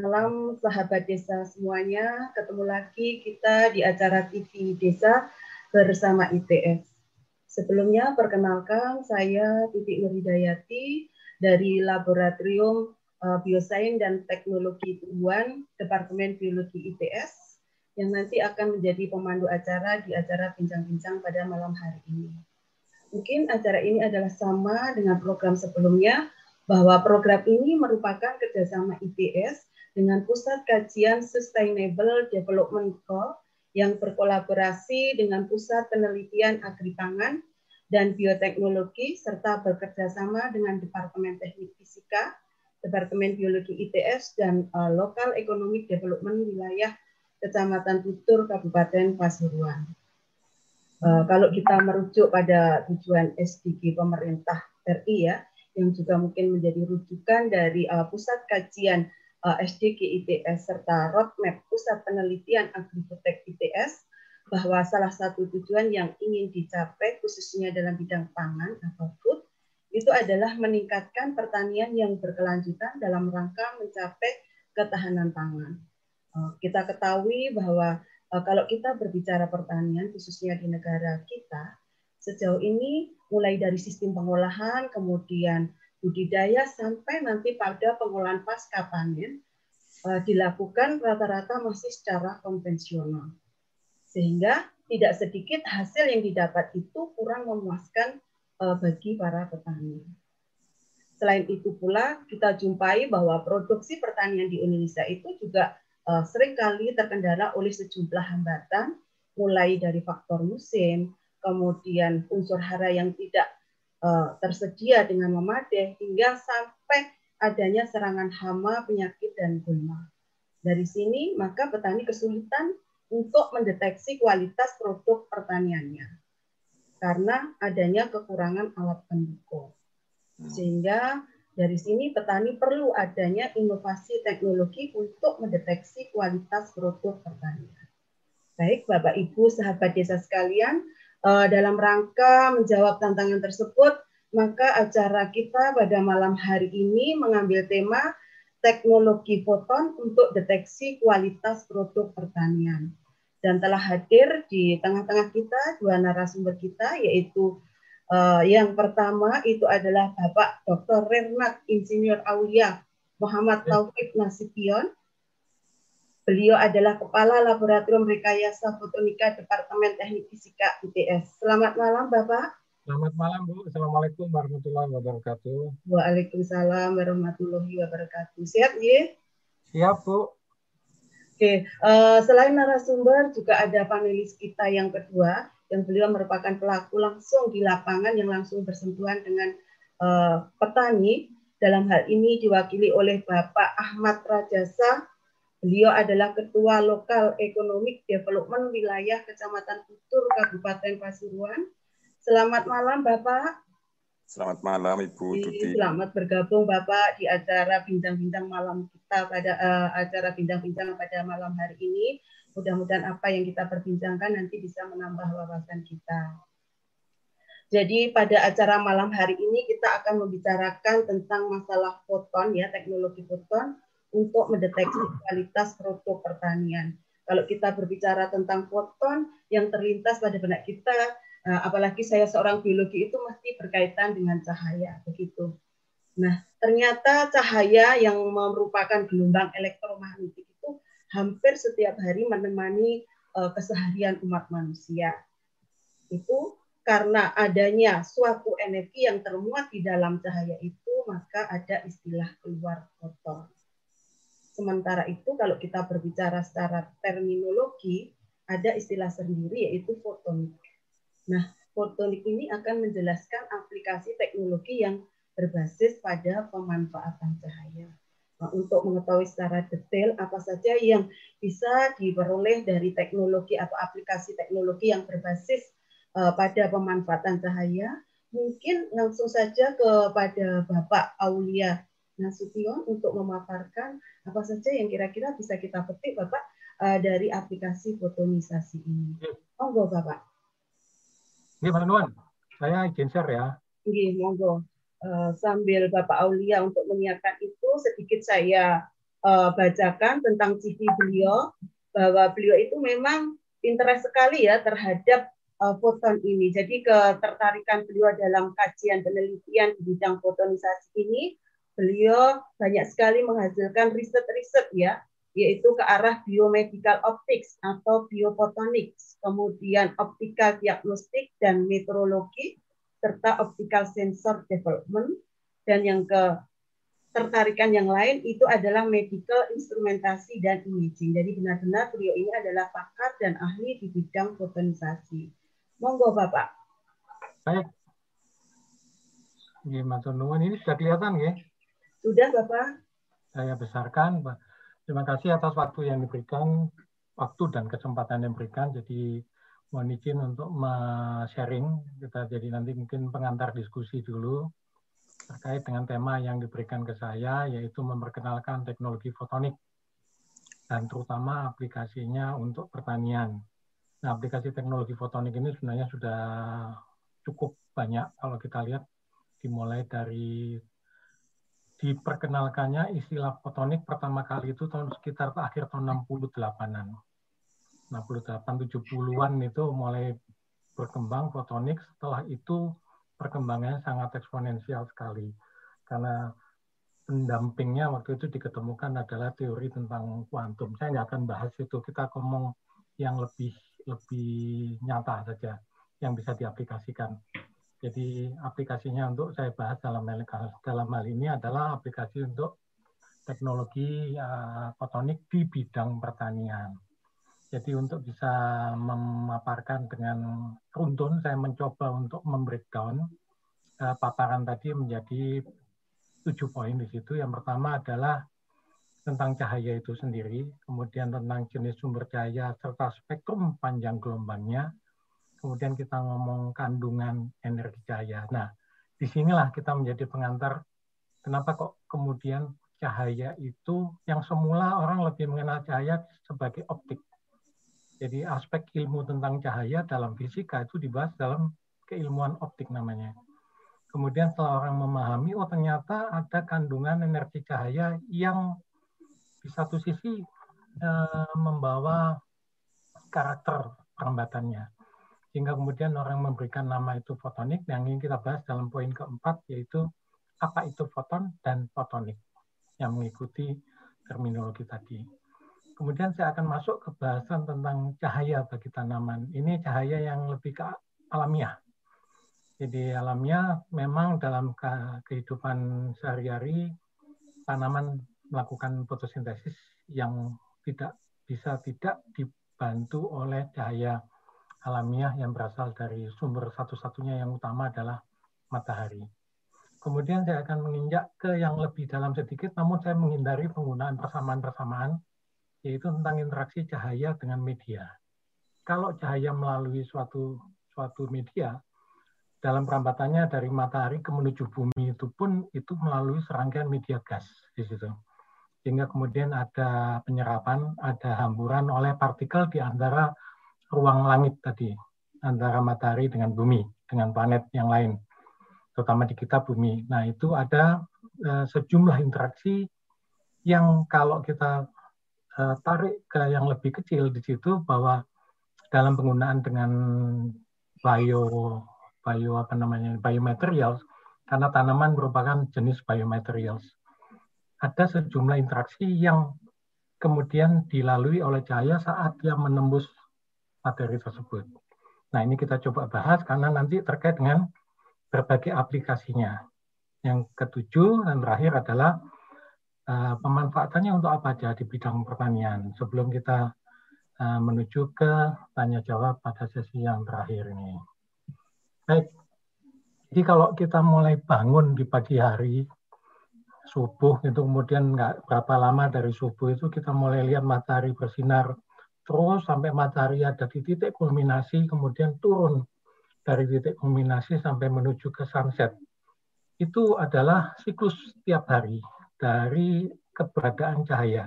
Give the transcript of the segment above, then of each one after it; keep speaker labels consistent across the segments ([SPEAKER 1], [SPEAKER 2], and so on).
[SPEAKER 1] malam sahabat desa semuanya. Ketemu lagi kita di acara TV Desa bersama ITS. Sebelumnya perkenalkan saya Titik Nuridayati dari Laboratorium eh, Biosains dan Teknologi Tumbuhan Departemen Biologi ITS yang nanti akan menjadi pemandu acara di acara bincang-bincang pada malam hari ini. Mungkin acara ini adalah sama dengan program sebelumnya, bahwa program ini merupakan kerjasama ITS dengan Pusat Kajian Sustainable Development Goal yang berkolaborasi dengan Pusat Penelitian Agripangan dan Bioteknologi serta bekerjasama dengan Departemen Teknik Fisika, Departemen Biologi ITS, dan uh, Local Economic Development Wilayah Kecamatan Tutur, Kabupaten Pasuruan. Uh, kalau kita merujuk pada tujuan SDG pemerintah RI ya, yang juga mungkin menjadi rujukan dari uh, pusat kajian SDG ITS serta roadmap pusat penelitian Agrifotek ITS bahwa salah satu tujuan yang ingin dicapai khususnya dalam bidang pangan atau food itu adalah meningkatkan pertanian yang berkelanjutan dalam rangka mencapai ketahanan pangan. Kita ketahui bahwa Eh, kalau kita berbicara pertanian khususnya di negara kita sejauh ini mulai dari sistem pengolahan kemudian budidaya sampai nanti pada pengolahan pasca panen eh, dilakukan rata-rata masih secara konvensional sehingga tidak sedikit hasil yang didapat itu kurang memuaskan eh, bagi para petani. Selain itu pula kita jumpai bahwa produksi pertanian di Indonesia itu juga uh, sering kali terkendala oleh sejumlah hambatan, mulai dari faktor musim, kemudian unsur hara yang tidak uh, tersedia dengan memadai, hingga sampai adanya serangan hama, penyakit, dan gulma. Dari sini, maka petani kesulitan untuk mendeteksi kualitas produk pertaniannya karena adanya kekurangan alat pendukung. Hmm. Sehingga dari sini petani perlu adanya inovasi teknologi untuk mendeteksi kualitas produk pertanian. Baik, Bapak Ibu, sahabat desa sekalian, eh, dalam rangka menjawab tantangan tersebut, maka acara kita pada malam hari ini mengambil tema teknologi foton untuk deteksi kualitas produk pertanian. Dan telah hadir di tengah-tengah kita dua narasumber kita, yaitu Uh, yang pertama itu adalah Bapak Dr. Renat Insinyur Aulia Muhammad ya. Taufik Nasipion. Beliau adalah Kepala Laboratorium Rekayasa Fotonika Departemen Teknik Fisika ITS. Selamat malam Bapak.
[SPEAKER 2] Selamat malam Bu. Assalamualaikum warahmatullahi wabarakatuh.
[SPEAKER 1] Waalaikumsalam warahmatullahi wabarakatuh. Siap ya?
[SPEAKER 2] Siap Bu.
[SPEAKER 1] Oke, uh, selain narasumber juga ada panelis kita yang kedua yang beliau merupakan pelaku langsung di lapangan yang langsung bersentuhan dengan uh, petani. Dalam hal ini diwakili oleh Bapak Ahmad Rajasa. Beliau adalah Ketua Lokal Economic Development Wilayah Kecamatan Putur, Kabupaten Pasuruan. Selamat malam Bapak.
[SPEAKER 3] Selamat malam Ibu Tuti.
[SPEAKER 1] Selamat bergabung Bapak di acara bincang-bincang malam kita pada uh, acara bincang-bincang pada malam hari ini. Mudah-mudahan apa yang kita perbincangkan nanti bisa menambah wawasan kita. Jadi pada acara malam hari ini kita akan membicarakan tentang masalah foton ya, teknologi foton untuk mendeteksi kualitas produk pertanian. Kalau kita berbicara tentang foton yang terlintas pada benak kita, eh, apalagi saya seorang biologi itu mesti berkaitan dengan cahaya, begitu. Nah, ternyata cahaya yang merupakan gelombang elektromagnetik hampir setiap hari menemani uh, keseharian umat manusia. Itu karena adanya suatu energi yang termuat di dalam cahaya itu, maka ada istilah keluar foton. Sementara itu kalau kita berbicara secara terminologi, ada istilah sendiri yaitu fotonik. Nah, fotonik ini akan menjelaskan aplikasi teknologi yang berbasis pada pemanfaatan cahaya. Nah, untuk mengetahui secara detail apa saja yang bisa diperoleh dari teknologi atau aplikasi teknologi yang berbasis uh, pada pemanfaatan cahaya, mungkin langsung saja kepada Bapak Aulia Nasution untuk memaparkan apa saja yang kira-kira bisa kita petik Bapak uh, dari aplikasi fotonisasi ini. Monggo Bapak.
[SPEAKER 2] Ini Pak Nuan, saya izin share ya.
[SPEAKER 1] Iya, monggo. uh, sambil Bapak Aulia untuk menyiapkan itu sedikit saya uh, bacakan tentang CV beliau bahwa beliau itu memang interest sekali ya terhadap foton ini. Jadi ketertarikan beliau dalam kajian penelitian di bidang fotonisasi ini, beliau banyak sekali menghasilkan riset-riset ya yaitu ke arah biomedical optics atau biophotonics, kemudian optical diagnostik dan meteorologi, serta optical sensor development, dan yang ke tertarikan yang lain itu adalah medical instrumentasi dan imaging. Jadi benar-benar beliau ini adalah pakar dan ahli di bidang fotonisasi. Monggo Bapak.
[SPEAKER 2] Baik. Gimana ini sudah kelihatan ya?
[SPEAKER 1] Sudah Bapak.
[SPEAKER 2] Saya besarkan. Terima kasih atas waktu yang diberikan, waktu dan kesempatan yang diberikan. Jadi mohon izin untuk sharing kita jadi nanti mungkin pengantar diskusi dulu terkait dengan tema yang diberikan ke saya yaitu memperkenalkan teknologi fotonik dan terutama aplikasinya untuk pertanian. Nah, aplikasi teknologi fotonik ini sebenarnya sudah cukup banyak kalau kita lihat dimulai dari diperkenalkannya istilah fotonik pertama kali itu tahun sekitar akhir tahun 68-an. 68 70-an itu mulai berkembang fotonik, setelah itu perkembangannya sangat eksponensial sekali. Karena pendampingnya waktu itu diketemukan adalah teori tentang kuantum. Saya nggak akan bahas itu, kita ngomong yang lebih lebih nyata saja, yang bisa diaplikasikan. Jadi aplikasinya untuk saya bahas dalam hal, dalam hal ini adalah aplikasi untuk teknologi uh, di bidang pertanian. Jadi untuk bisa memaparkan dengan runtun, saya mencoba untuk membreakdown uh, paparan tadi menjadi tujuh poin di situ. Yang pertama adalah tentang cahaya itu sendiri, kemudian tentang jenis sumber cahaya serta spektrum panjang gelombangnya, kemudian kita ngomong kandungan energi cahaya. Nah, di sinilah kita menjadi pengantar kenapa kok kemudian cahaya itu yang semula orang lebih mengenal cahaya sebagai optik. Jadi aspek ilmu tentang cahaya dalam fisika itu dibahas dalam keilmuan optik namanya. Kemudian setelah orang memahami, oh ternyata ada kandungan energi cahaya yang di satu sisi e, membawa karakter perambatannya sehingga kemudian orang memberikan nama itu fotonik yang ingin kita bahas dalam poin keempat yaitu apa itu foton dan fotonik yang mengikuti terminologi tadi. Kemudian saya akan masuk ke bahasan tentang cahaya bagi tanaman. Ini cahaya yang lebih ke alamiah. Jadi alamiah memang dalam kehidupan sehari-hari tanaman melakukan fotosintesis yang tidak bisa tidak dibantu oleh cahaya alamiah yang berasal dari sumber satu-satunya yang utama adalah matahari. Kemudian saya akan menginjak ke yang lebih dalam sedikit, namun saya menghindari penggunaan persamaan-persamaan, yaitu tentang interaksi cahaya dengan media. Kalau cahaya melalui suatu suatu media, dalam perambatannya dari matahari ke menuju bumi itu pun itu melalui serangkaian media gas di situ. Sehingga kemudian ada penyerapan, ada hamburan oleh partikel di antara ruang langit tadi antara matahari dengan bumi dengan planet yang lain terutama di kita bumi. Nah itu ada uh, sejumlah interaksi yang kalau kita uh, tarik ke yang lebih kecil di situ bahwa dalam penggunaan dengan bio bio apa namanya biomaterials karena tanaman merupakan jenis biomaterials ada sejumlah interaksi yang kemudian dilalui oleh cahaya saat dia menembus materi tersebut. Nah, ini kita coba bahas karena nanti terkait dengan berbagai aplikasinya. Yang ketujuh dan terakhir adalah uh, pemanfaatannya untuk apa aja di bidang pertanian. Sebelum kita uh, menuju ke tanya jawab pada sesi yang terakhir ini. Baik, jadi kalau kita mulai bangun di pagi hari, subuh itu kemudian nggak berapa lama dari subuh itu kita mulai lihat matahari bersinar terus sampai matahari ada di titik kulminasi, kemudian turun dari titik kulminasi sampai menuju ke sunset. Itu adalah siklus tiap hari dari keberadaan cahaya.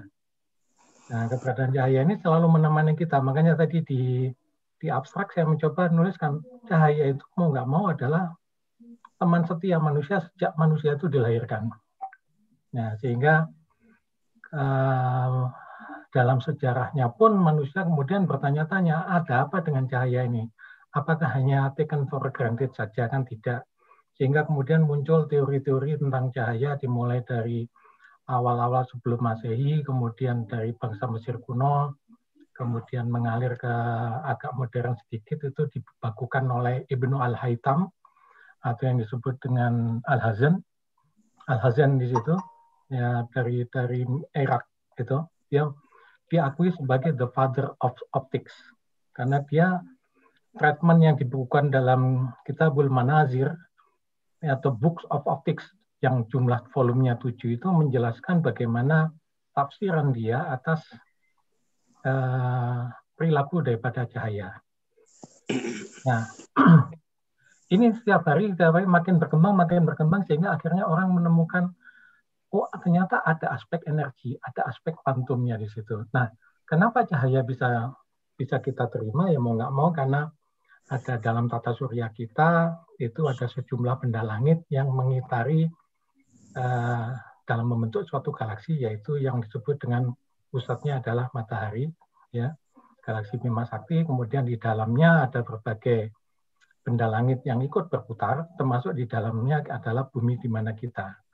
[SPEAKER 2] Nah, keberadaan cahaya ini selalu menemani kita. Makanya tadi di di abstrak saya mencoba menuliskan cahaya itu mau nggak mau adalah teman setia manusia sejak manusia itu dilahirkan. Nah, sehingga uh, dalam sejarahnya pun manusia kemudian bertanya-tanya, ada apa dengan cahaya ini? Apakah hanya taken for granted saja? Kan tidak. Sehingga kemudian muncul teori-teori tentang cahaya dimulai dari awal-awal sebelum Masehi, kemudian dari bangsa Mesir kuno, kemudian mengalir ke agak modern sedikit itu dibakukan oleh Ibnu Al-Haytham atau yang disebut dengan Al-Hazan. Al-Hazan di situ ya dari dari Irak itu dia diakui sebagai the father of optics karena dia treatment yang dibukukan dalam Kitabul Manazir atau Books of Optics yang jumlah volumenya tujuh itu menjelaskan bagaimana tafsiran dia atas uh, perilaku daripada cahaya. Nah, ini setiap hari, setiap hari makin berkembang, makin berkembang sehingga akhirnya orang menemukan oh ternyata ada aspek energi, ada aspek kuantumnya di situ. Nah, kenapa cahaya bisa bisa kita terima? Ya mau nggak mau karena ada dalam tata surya kita itu ada sejumlah benda langit yang mengitari uh, dalam membentuk suatu galaksi yaitu yang disebut dengan pusatnya adalah matahari ya. Galaksi Bima Sakti. Kemudian di dalamnya ada berbagai benda langit yang ikut berputar termasuk di dalamnya adalah bumi di mana kita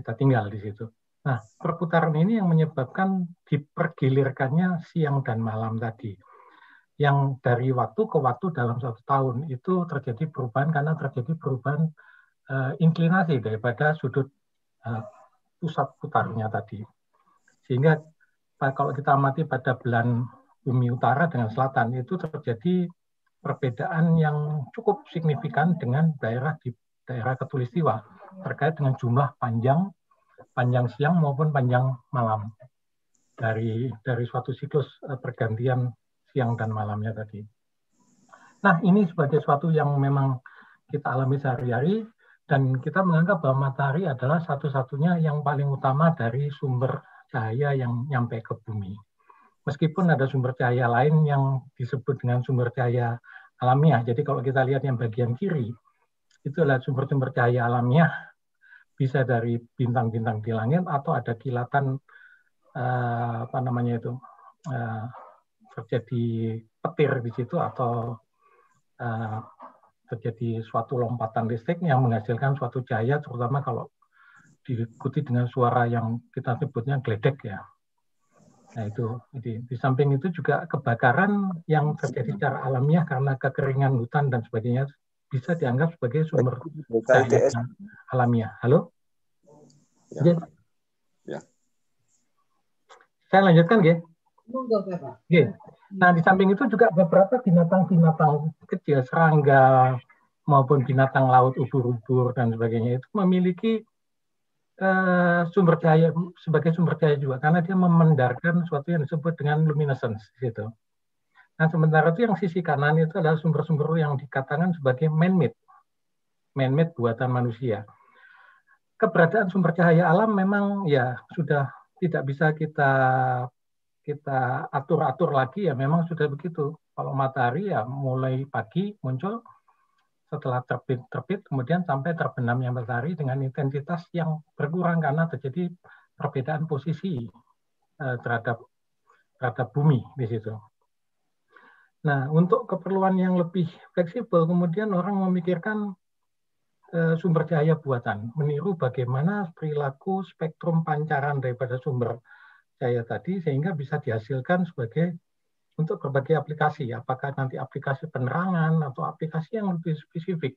[SPEAKER 2] kita tinggal di situ. Nah, perputaran ini yang menyebabkan dipergilirkannya siang dan malam tadi. Yang dari waktu ke waktu dalam satu tahun itu terjadi perubahan karena terjadi perubahan uh, inklinasi daripada sudut uh, pusat putarnya tadi. Sehingga kalau kita amati pada bulan bumi utara dengan selatan itu terjadi perbedaan yang cukup signifikan dengan daerah di daerah ketulistiwa terkait dengan jumlah panjang panjang siang maupun panjang malam dari dari suatu siklus eh, pergantian siang dan malamnya tadi. Nah, ini sebagai suatu yang memang kita alami sehari-hari dan kita menganggap bahwa matahari adalah satu-satunya yang paling utama dari sumber cahaya yang nyampe ke bumi. Meskipun ada sumber cahaya lain yang disebut dengan sumber cahaya alamiah. Jadi kalau kita lihat yang bagian kiri, itu adalah sumber-sumber cahaya alamiah, bisa dari bintang-bintang di langit atau ada kilatan uh, apa namanya itu uh, terjadi petir di situ atau uh, terjadi suatu lompatan listrik yang menghasilkan suatu cahaya, terutama kalau diikuti dengan suara yang kita sebutnya gledek ya. Nah itu, jadi di samping itu juga kebakaran yang terjadi secara alamiah karena kekeringan hutan dan sebagainya bisa dianggap sebagai sumber cahaya alamiah. Halo? Ya. ya. Saya lanjutkan, ya. Oke. Nah, di samping itu juga beberapa binatang-binatang kecil, serangga maupun binatang laut, ubur-ubur dan sebagainya itu memiliki Eh, sumber cahaya sebagai sumber cahaya juga karena dia memendarkan sesuatu yang disebut dengan luminescence gitu. Nah sementara itu yang sisi kanan itu adalah sumber-sumber yang dikatakan sebagai man-made, man-made buatan manusia. Keberadaan sumber cahaya alam memang ya sudah tidak bisa kita kita atur-atur lagi ya memang sudah begitu. Kalau matahari ya mulai pagi muncul, setelah terbit terbit kemudian sampai terbenamnya matahari dengan intensitas yang berkurang karena terjadi perbedaan posisi uh, terhadap terhadap bumi di situ. Nah, untuk keperluan yang lebih fleksibel, kemudian orang memikirkan uh, sumber cahaya buatan, meniru bagaimana perilaku spektrum pancaran daripada sumber cahaya tadi, sehingga bisa dihasilkan sebagai untuk berbagai aplikasi, apakah nanti aplikasi penerangan atau aplikasi yang lebih spesifik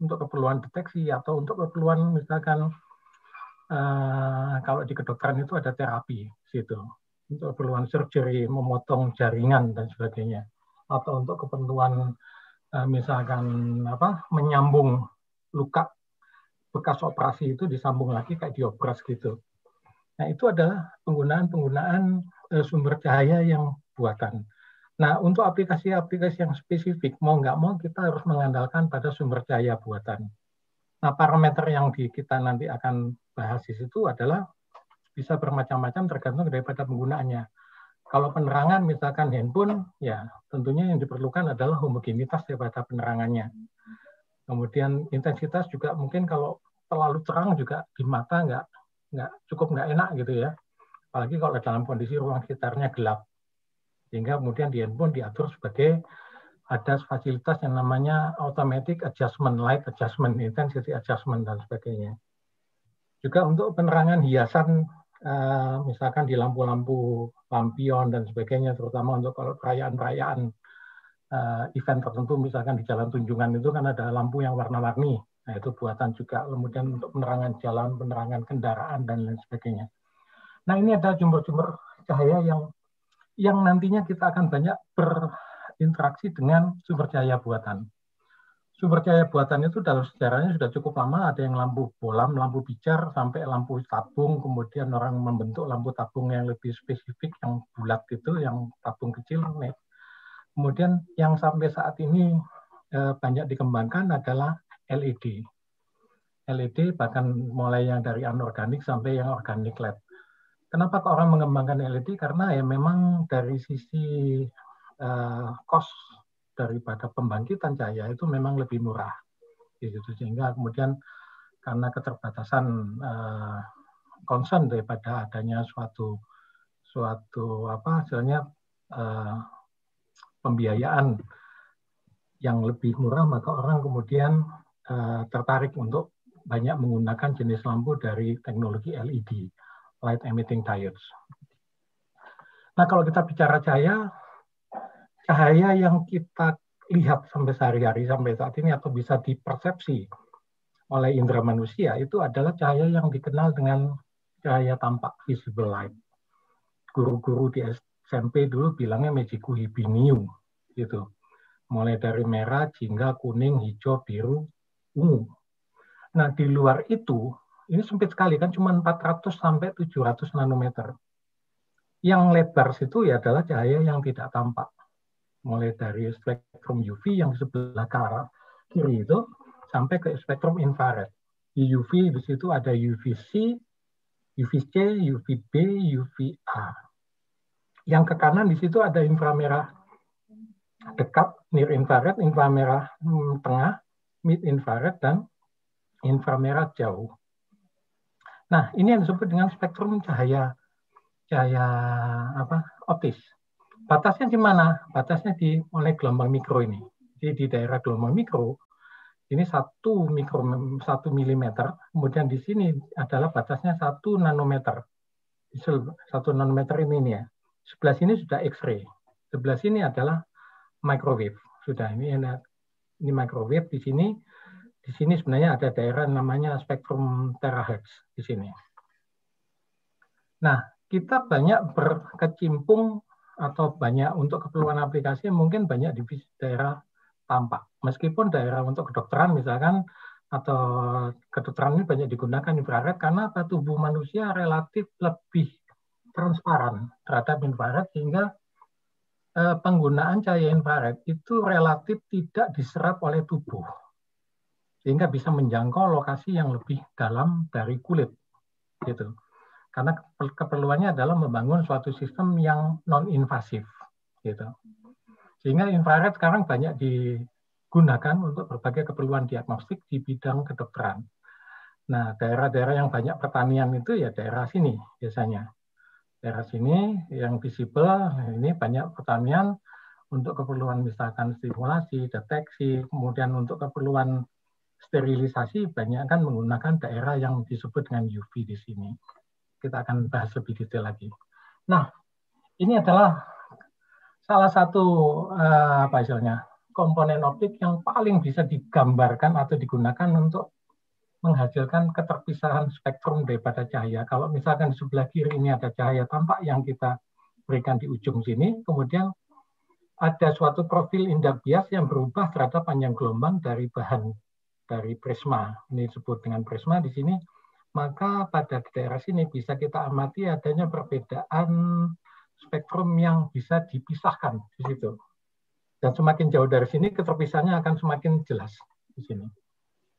[SPEAKER 2] untuk keperluan deteksi atau untuk keperluan misalkan uh, kalau di kedokteran itu ada terapi situ untuk keperluan surgery memotong jaringan dan sebagainya atau untuk keperluan uh, misalkan apa menyambung luka bekas operasi itu disambung lagi kayak diopras gitu. Nah itu adalah penggunaan-penggunaan uh, sumber cahaya yang buatan. Nah, untuk aplikasi-aplikasi yang spesifik, mau nggak mau kita harus mengandalkan pada sumber cahaya buatan. Nah, parameter yang di, kita nanti akan bahas di situ adalah bisa bermacam-macam tergantung daripada penggunaannya. Kalau penerangan misalkan handphone, ya tentunya yang diperlukan adalah homogenitas daripada penerangannya. Kemudian intensitas juga mungkin kalau terlalu terang juga di mata nggak nggak cukup nggak enak gitu ya. Apalagi kalau dalam kondisi ruang sekitarnya gelap. Sehingga kemudian di handphone diatur sebagai ada fasilitas yang namanya automatic adjustment, light adjustment, intensity adjustment dan sebagainya. Juga untuk penerangan hiasan eh, misalkan di lampu-lampu lampion dan sebagainya, terutama untuk kalau perayaan-perayaan eh, event tertentu, misalkan di Jalan Tunjungan itu kan ada lampu yang warna-warni. Nah, itu buatan juga. Kemudian untuk penerangan jalan, penerangan kendaraan, dan lain sebagainya. Nah, ini ada jumber-jumber cahaya yang yang nantinya kita akan banyak berinteraksi dengan sumber cahaya buatan. Sumber cahaya buatan itu dalam sejarahnya sudah cukup lama, ada yang lampu bolam, lampu bicar, sampai lampu tabung, kemudian orang membentuk lampu tabung yang lebih spesifik, yang bulat itu, yang tabung kecil. Nih. Kemudian yang sampai saat ini eh, banyak dikembangkan adalah LED. LED bahkan mulai yang dari anorganik sampai yang organik LED. Kenapa orang mengembangkan LED? Karena ya memang dari sisi uh, cost daripada pembangkitan cahaya itu memang lebih murah. Gitu. Sehingga kemudian karena keterbatasan uh, concern daripada adanya suatu suatu apa hasilnya uh, pembiayaan yang lebih murah maka orang kemudian uh, tertarik untuk banyak menggunakan jenis lampu dari teknologi LED light emitting diodes. Nah, kalau kita bicara cahaya, cahaya yang kita lihat sampai sehari-hari sampai saat ini atau bisa dipersepsi oleh indera manusia itu adalah cahaya yang dikenal dengan cahaya tampak visible light. Guru-guru di SMP dulu bilangnya magiku hibinium gitu. Mulai dari merah, jingga, kuning, hijau, biru, ungu. Nah, di luar itu ini sempit sekali kan cuma 400 sampai 700 nanometer. Yang lebar situ ya adalah cahaya yang tidak tampak. Mulai dari spektrum UV yang sebelah kanan kiri itu sampai ke spektrum infrared. Di UV di situ ada UVC, UVC, UVB, UVA. Yang ke kanan di situ ada inframerah dekat, near infrared, inframerah hmm, tengah, mid infrared, dan inframerah jauh. Nah, ini yang disebut dengan spektrum cahaya cahaya apa optis. Batasnya di mana? Batasnya di mulai gelombang mikro ini. Jadi di daerah gelombang mikro ini satu mikro satu milimeter, kemudian di sini adalah batasnya satu nanometer. Satu nanometer ini nih ya. Sebelah sini sudah X-ray. Sebelah sini adalah microwave. Sudah ini ada ini microwave di sini di sini sebenarnya ada daerah namanya spektrum terahertz di sini. Nah, kita banyak berkecimpung atau banyak untuk keperluan aplikasi mungkin banyak di daerah tampak. Meskipun daerah untuk kedokteran misalkan atau kedokteran ini banyak digunakan infrared karena apa? Tubuh manusia relatif lebih transparan terhadap infrared sehingga eh, penggunaan cahaya infrared itu relatif tidak diserap oleh tubuh. Sehingga bisa menjangkau lokasi yang lebih dalam dari kulit gitu karena keperluannya adalah membangun suatu sistem yang non invasif gitu. Sehingga infrared sekarang banyak digunakan untuk berbagai keperluan diagnostik di bidang kedokteran. Nah daerah-daerah yang banyak pertanian itu ya daerah sini biasanya. Daerah sini yang visible ini banyak pertanian untuk keperluan misalkan stimulasi, deteksi, kemudian untuk keperluan sterilisasi banyak kan menggunakan daerah yang disebut dengan UV di sini. Kita akan bahas lebih detail lagi. Nah, ini adalah salah satu uh, apa istilahnya komponen optik yang paling bisa digambarkan atau digunakan untuk menghasilkan keterpisahan spektrum daripada cahaya. Kalau misalkan di sebelah kiri ini ada cahaya tampak yang kita berikan di ujung sini, kemudian ada suatu profil indah bias yang berubah terhadap panjang gelombang dari bahan dari prisma, ini disebut dengan prisma di sini, maka pada daerah sini bisa kita amati adanya perbedaan spektrum yang bisa dipisahkan di situ. Dan semakin jauh dari sini, keterpisahannya akan semakin jelas di sini.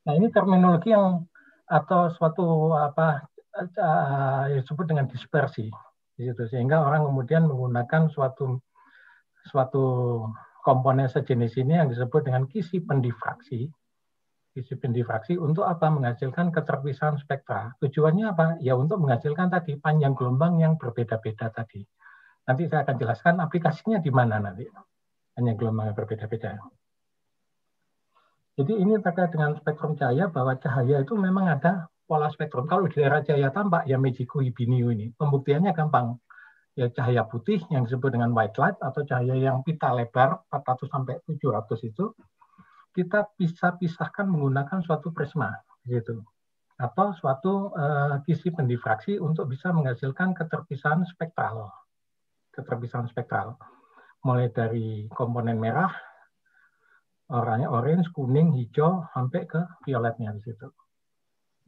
[SPEAKER 2] Nah ini terminologi yang atau suatu apa uh, disebut dengan dispersi di situ sehingga orang kemudian menggunakan suatu suatu komponen sejenis ini yang disebut dengan kisi pendifraksi disiplin difraksi untuk apa? Menghasilkan keterpisahan spektra. Tujuannya apa? Ya untuk menghasilkan tadi panjang gelombang yang berbeda-beda tadi. Nanti saya akan jelaskan aplikasinya di mana nanti. Panjang gelombang yang berbeda-beda. Jadi ini terkait dengan spektrum cahaya bahwa cahaya itu memang ada pola spektrum. Kalau di daerah cahaya tampak ya Mejiku Ibiniu ini. Pembuktiannya gampang. Ya cahaya putih yang disebut dengan white light atau cahaya yang pita lebar 400 sampai 700 itu kita bisa pisahkan menggunakan suatu prisma gitu. Atau suatu uh, kisi pendifraksi untuk bisa menghasilkan keterpisahan spektral. Keterpisahan spektral. Mulai dari komponen merah oranye orange kuning hijau sampai ke violetnya di situ.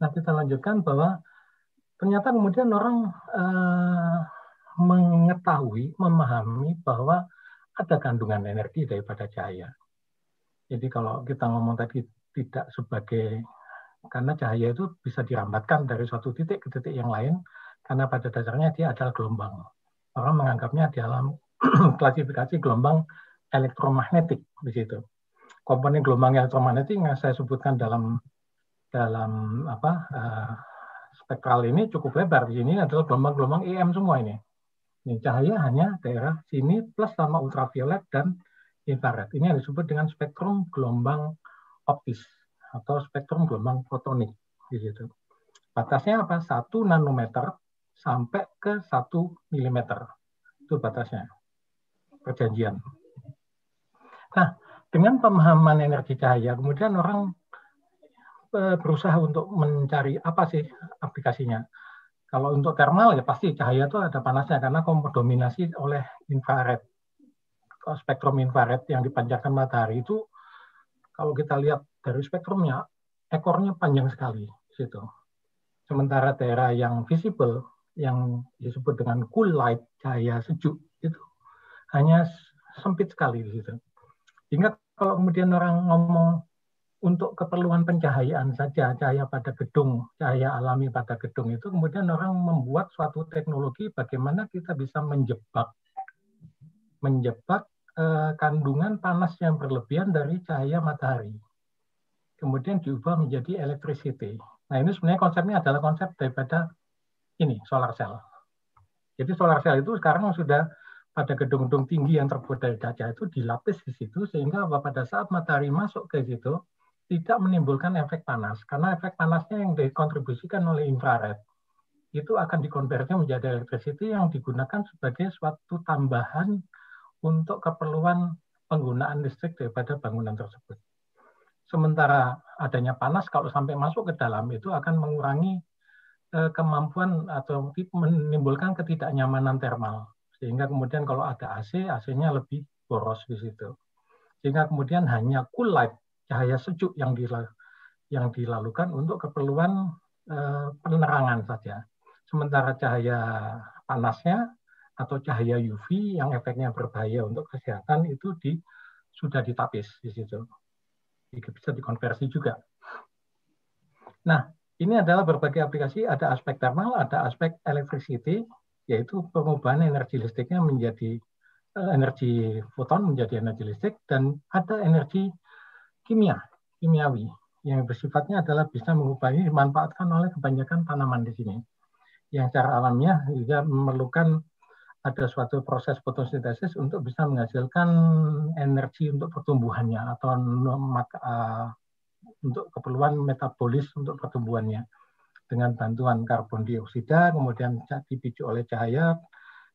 [SPEAKER 2] Nah kita lanjutkan bahwa ternyata kemudian orang uh, mengetahui memahami bahwa ada kandungan energi daripada cahaya jadi kalau kita ngomong tadi tidak sebagai karena cahaya itu bisa dirambatkan dari suatu titik ke titik yang lain karena pada dasarnya dia adalah gelombang. Orang menganggapnya dalam klasifikasi gelombang elektromagnetik di situ. Komponen gelombang elektromagnetik yang saya sebutkan dalam dalam apa uh, spektral ini cukup lebar. Di sini adalah gelombang-gelombang EM semua ini. Ini cahaya hanya daerah sini plus sama ultraviolet dan infrared. Ini yang disebut dengan spektrum gelombang optis atau spektrum gelombang fotonik di situ. Batasnya apa? 1 nanometer sampai ke 1 milimeter. Itu batasnya. Perjanjian. Nah, dengan pemahaman energi cahaya, kemudian orang e, berusaha untuk mencari apa sih aplikasinya. Kalau untuk thermal ya pasti cahaya itu ada panasnya karena dominasi oleh infrared spektrum infrared yang dipancarkan matahari itu kalau kita lihat dari spektrumnya ekornya panjang sekali situ. Sementara daerah yang visible yang disebut dengan cool light cahaya sejuk itu hanya sempit sekali di situ. Sehingga kalau kemudian orang ngomong untuk keperluan pencahayaan saja, cahaya pada gedung, cahaya alami pada gedung itu, kemudian orang membuat suatu teknologi bagaimana kita bisa menjebak menjebak eh, kandungan panas yang berlebihan dari cahaya matahari. Kemudian diubah menjadi electricity. Nah ini sebenarnya konsepnya adalah konsep daripada ini solar cell. Jadi solar cell itu sekarang sudah pada gedung-gedung tinggi yang terbuat dari kaca itu dilapis di situ sehingga pada saat matahari masuk ke situ tidak menimbulkan efek panas karena efek panasnya yang dikontribusikan oleh infrared itu akan dikonversi menjadi electricity yang digunakan sebagai suatu tambahan untuk keperluan penggunaan listrik daripada bangunan tersebut. Sementara adanya panas kalau sampai masuk ke dalam itu akan mengurangi eh, kemampuan atau menimbulkan ketidaknyamanan termal. Sehingga kemudian kalau ada AC, AC-nya lebih boros di situ. Sehingga kemudian hanya cool light, cahaya sejuk yang yang dilalukan untuk keperluan eh, penerangan saja. Sementara cahaya panasnya atau cahaya UV yang efeknya berbahaya untuk kesehatan itu di, sudah ditapis di situ. Bisa dikonversi juga. Nah, ini adalah berbagai aplikasi, ada aspek thermal, ada aspek electricity, yaitu pengubahan energi listriknya menjadi uh, energi foton menjadi energi listrik, dan ada energi kimia, kimiawi, yang bersifatnya adalah bisa mengubah ini dimanfaatkan oleh kebanyakan tanaman di sini. Yang secara alamiah juga memerlukan ada suatu proses fotosintesis untuk bisa menghasilkan energi untuk pertumbuhannya atau untuk keperluan metabolis untuk pertumbuhannya dengan bantuan karbon dioksida kemudian dipicu oleh cahaya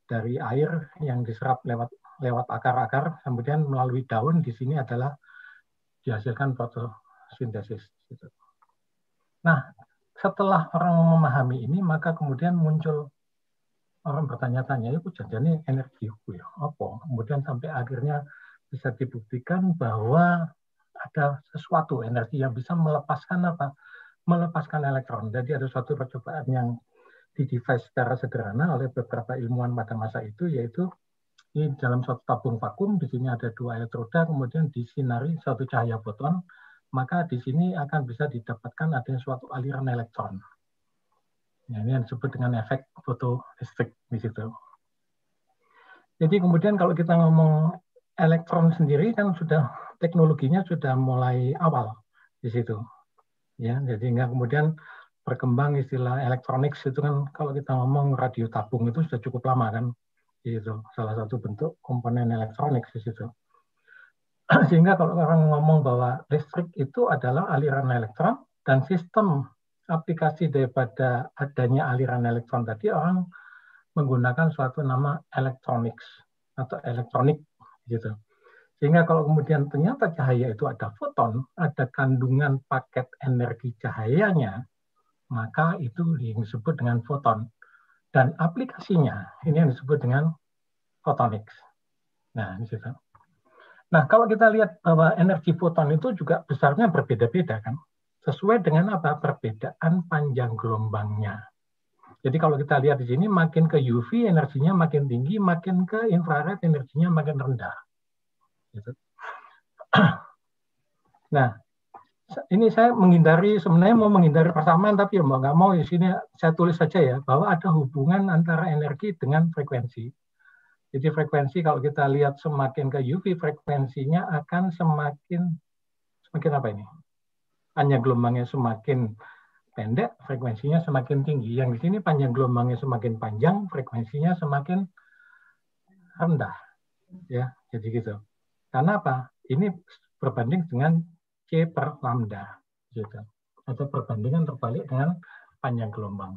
[SPEAKER 2] dari air yang diserap lewat lewat akar-akar kemudian melalui daun di sini adalah dihasilkan fotosintesis. Nah, setelah orang memahami ini maka kemudian muncul orang bertanya-tanya itu energi ya apa? Kemudian sampai akhirnya bisa dibuktikan bahwa ada sesuatu energi yang bisa melepaskan apa? Melepaskan elektron. Jadi ada suatu percobaan yang di device secara sederhana oleh beberapa ilmuwan pada masa itu yaitu ini dalam suatu tabung vakum di sini ada dua elektroda kemudian disinari satu cahaya foton maka di sini akan bisa didapatkan adanya suatu aliran elektron Ya, ini yang disebut dengan efek fotoelektrik di situ. Jadi kemudian kalau kita ngomong elektron sendiri kan sudah teknologinya sudah mulai awal di situ. Ya, jadi nggak kemudian berkembang istilah elektronik itu kan kalau kita ngomong radio tabung itu sudah cukup lama kan. Itu salah satu bentuk komponen elektronik di situ. Sehingga kalau orang ngomong bahwa listrik itu adalah aliran elektron dan sistem aplikasi daripada adanya aliran elektron tadi orang menggunakan suatu nama electronics atau elektronik gitu. Sehingga kalau kemudian ternyata cahaya itu ada foton, ada kandungan paket energi cahayanya, maka itu yang disebut dengan foton. Dan aplikasinya ini yang disebut dengan photonics. Nah, di situ. Nah, kalau kita lihat bahwa energi foton itu juga besarnya berbeda-beda kan. Sesuai dengan apa? Perbedaan panjang gelombangnya. Jadi kalau kita lihat di sini makin ke UV energinya makin tinggi, makin ke infrared energinya makin rendah. Gitu. Nah, ini saya menghindari sebenarnya mau menghindari persamaan tapi ya mau nggak mau di sini saya tulis saja ya bahwa ada hubungan antara energi dengan frekuensi. Jadi frekuensi kalau kita lihat semakin ke UV frekuensinya akan semakin semakin apa ini? Hanya gelombangnya semakin pendek, frekuensinya semakin tinggi. Yang di sini panjang gelombangnya semakin panjang, frekuensinya semakin rendah. Ya, jadi gitu. Karena apa? Ini berbanding dengan C per lambda. Gitu. Atau perbandingan terbalik dengan panjang gelombang.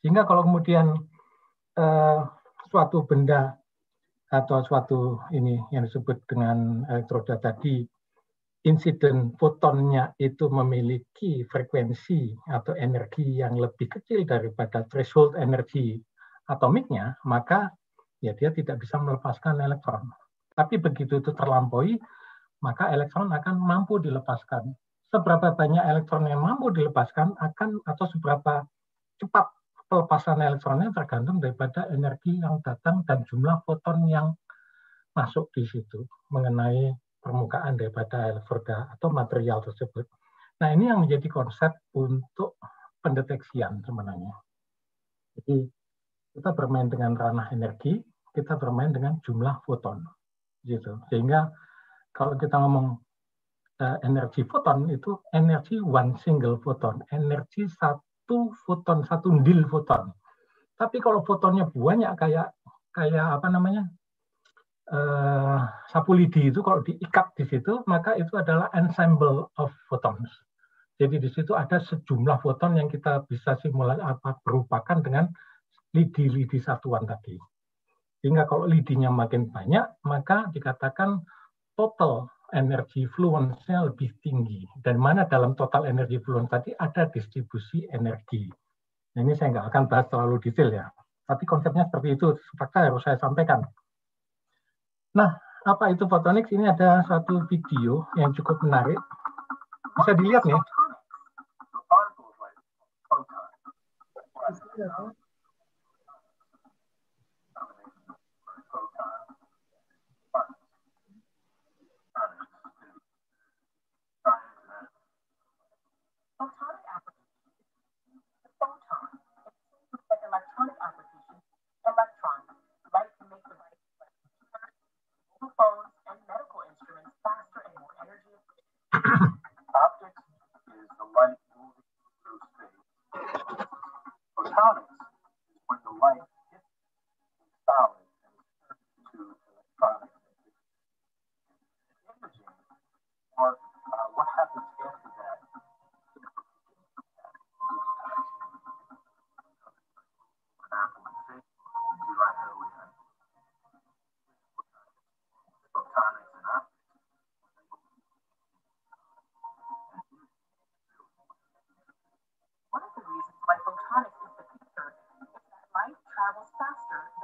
[SPEAKER 2] Sehingga kalau kemudian eh, suatu benda atau suatu ini yang disebut dengan elektroda tadi insiden fotonnya itu memiliki frekuensi atau energi yang lebih kecil daripada threshold energi atomiknya, maka ya dia tidak bisa melepaskan elektron. Tapi begitu itu terlampaui, maka elektron akan mampu dilepaskan. Seberapa banyak elektron yang mampu dilepaskan akan atau seberapa cepat pelepasan elektronnya tergantung daripada energi yang datang dan jumlah foton yang masuk di situ mengenai permukaan daripada elektroda atau material tersebut. Nah ini yang menjadi konsep untuk pendeteksian sebenarnya. Jadi kita bermain dengan ranah energi, kita bermain dengan jumlah foton gitu sehingga kalau kita ngomong uh, energi foton itu energi one single foton energi satu foton satu dil foton tapi kalau fotonnya banyak kayak kayak apa namanya uh, sapu lidi itu kalau diikat di situ maka itu adalah ensemble of photons jadi di situ ada sejumlah foton yang kita bisa simulasi apa berupakan dengan lidi-lidi satuan tadi. Sehingga kalau lidinya makin banyak, maka dikatakan total energi fluence-nya lebih tinggi. Dan mana dalam total energi fluence tadi ada distribusi energi. Nah, ini saya nggak akan bahas terlalu detail ya. Tapi konsepnya seperti itu, fakta harus saya sampaikan. Nah, apa itu photonics? Ini ada satu video yang cukup menarik. Bisa dilihat nih.
[SPEAKER 4] is the light moving through space. Photonics is when the light hits the solid and turns to a electronics. Imaging are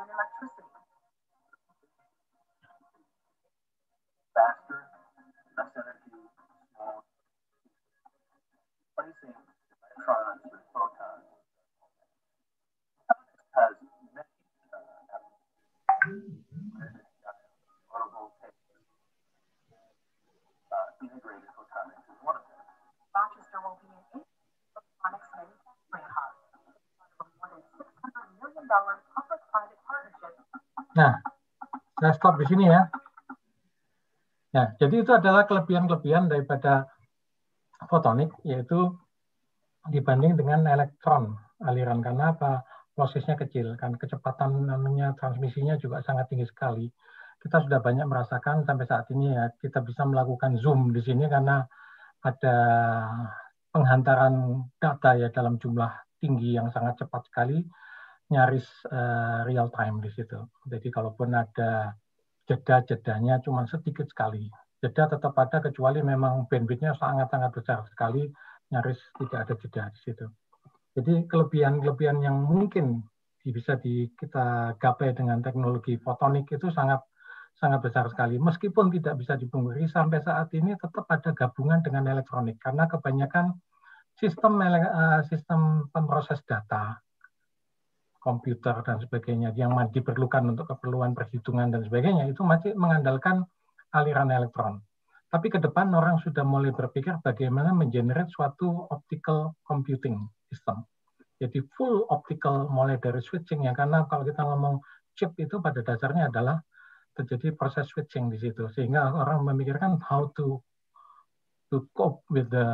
[SPEAKER 4] than electricity. Faster, less energy, smaller. Placing electrons with photons has many photonics one of them. Rochester will be photonics manufacturing hub. $600 million
[SPEAKER 2] Nah, saya stop di sini ya. Nah, jadi itu adalah kelebihan-kelebihan daripada fotonik, yaitu dibanding dengan elektron. Aliran karena apa? Prosesnya kecil kan? Kecepatan namanya transmisinya juga sangat tinggi sekali. Kita sudah banyak merasakan sampai saat ini ya kita bisa melakukan zoom di sini karena ada penghantaran data ya dalam jumlah tinggi yang sangat cepat sekali nyaris uh, real time di situ jadi kalaupun ada jeda-jedanya cuma sedikit sekali jeda tetap ada kecuali memang bandwidthnya sangat-sangat besar sekali nyaris tidak ada jeda di situ. Jadi kelebihan-kelebihan yang mungkin bisa di, kita gapai dengan teknologi fotonik itu sangat sangat besar sekali. Meskipun tidak bisa dipungkiri sampai saat ini tetap ada gabungan dengan elektronik karena kebanyakan sistem uh, sistem pemroses data komputer dan sebagainya yang diperlukan untuk keperluan perhitungan dan sebagainya itu masih mengandalkan aliran elektron. Tapi ke depan orang sudah mulai berpikir bagaimana mengenerate suatu optical computing system. Jadi full optical mulai dari switching ya karena kalau kita ngomong chip itu pada dasarnya adalah terjadi proses switching di situ sehingga orang memikirkan how to to cope with the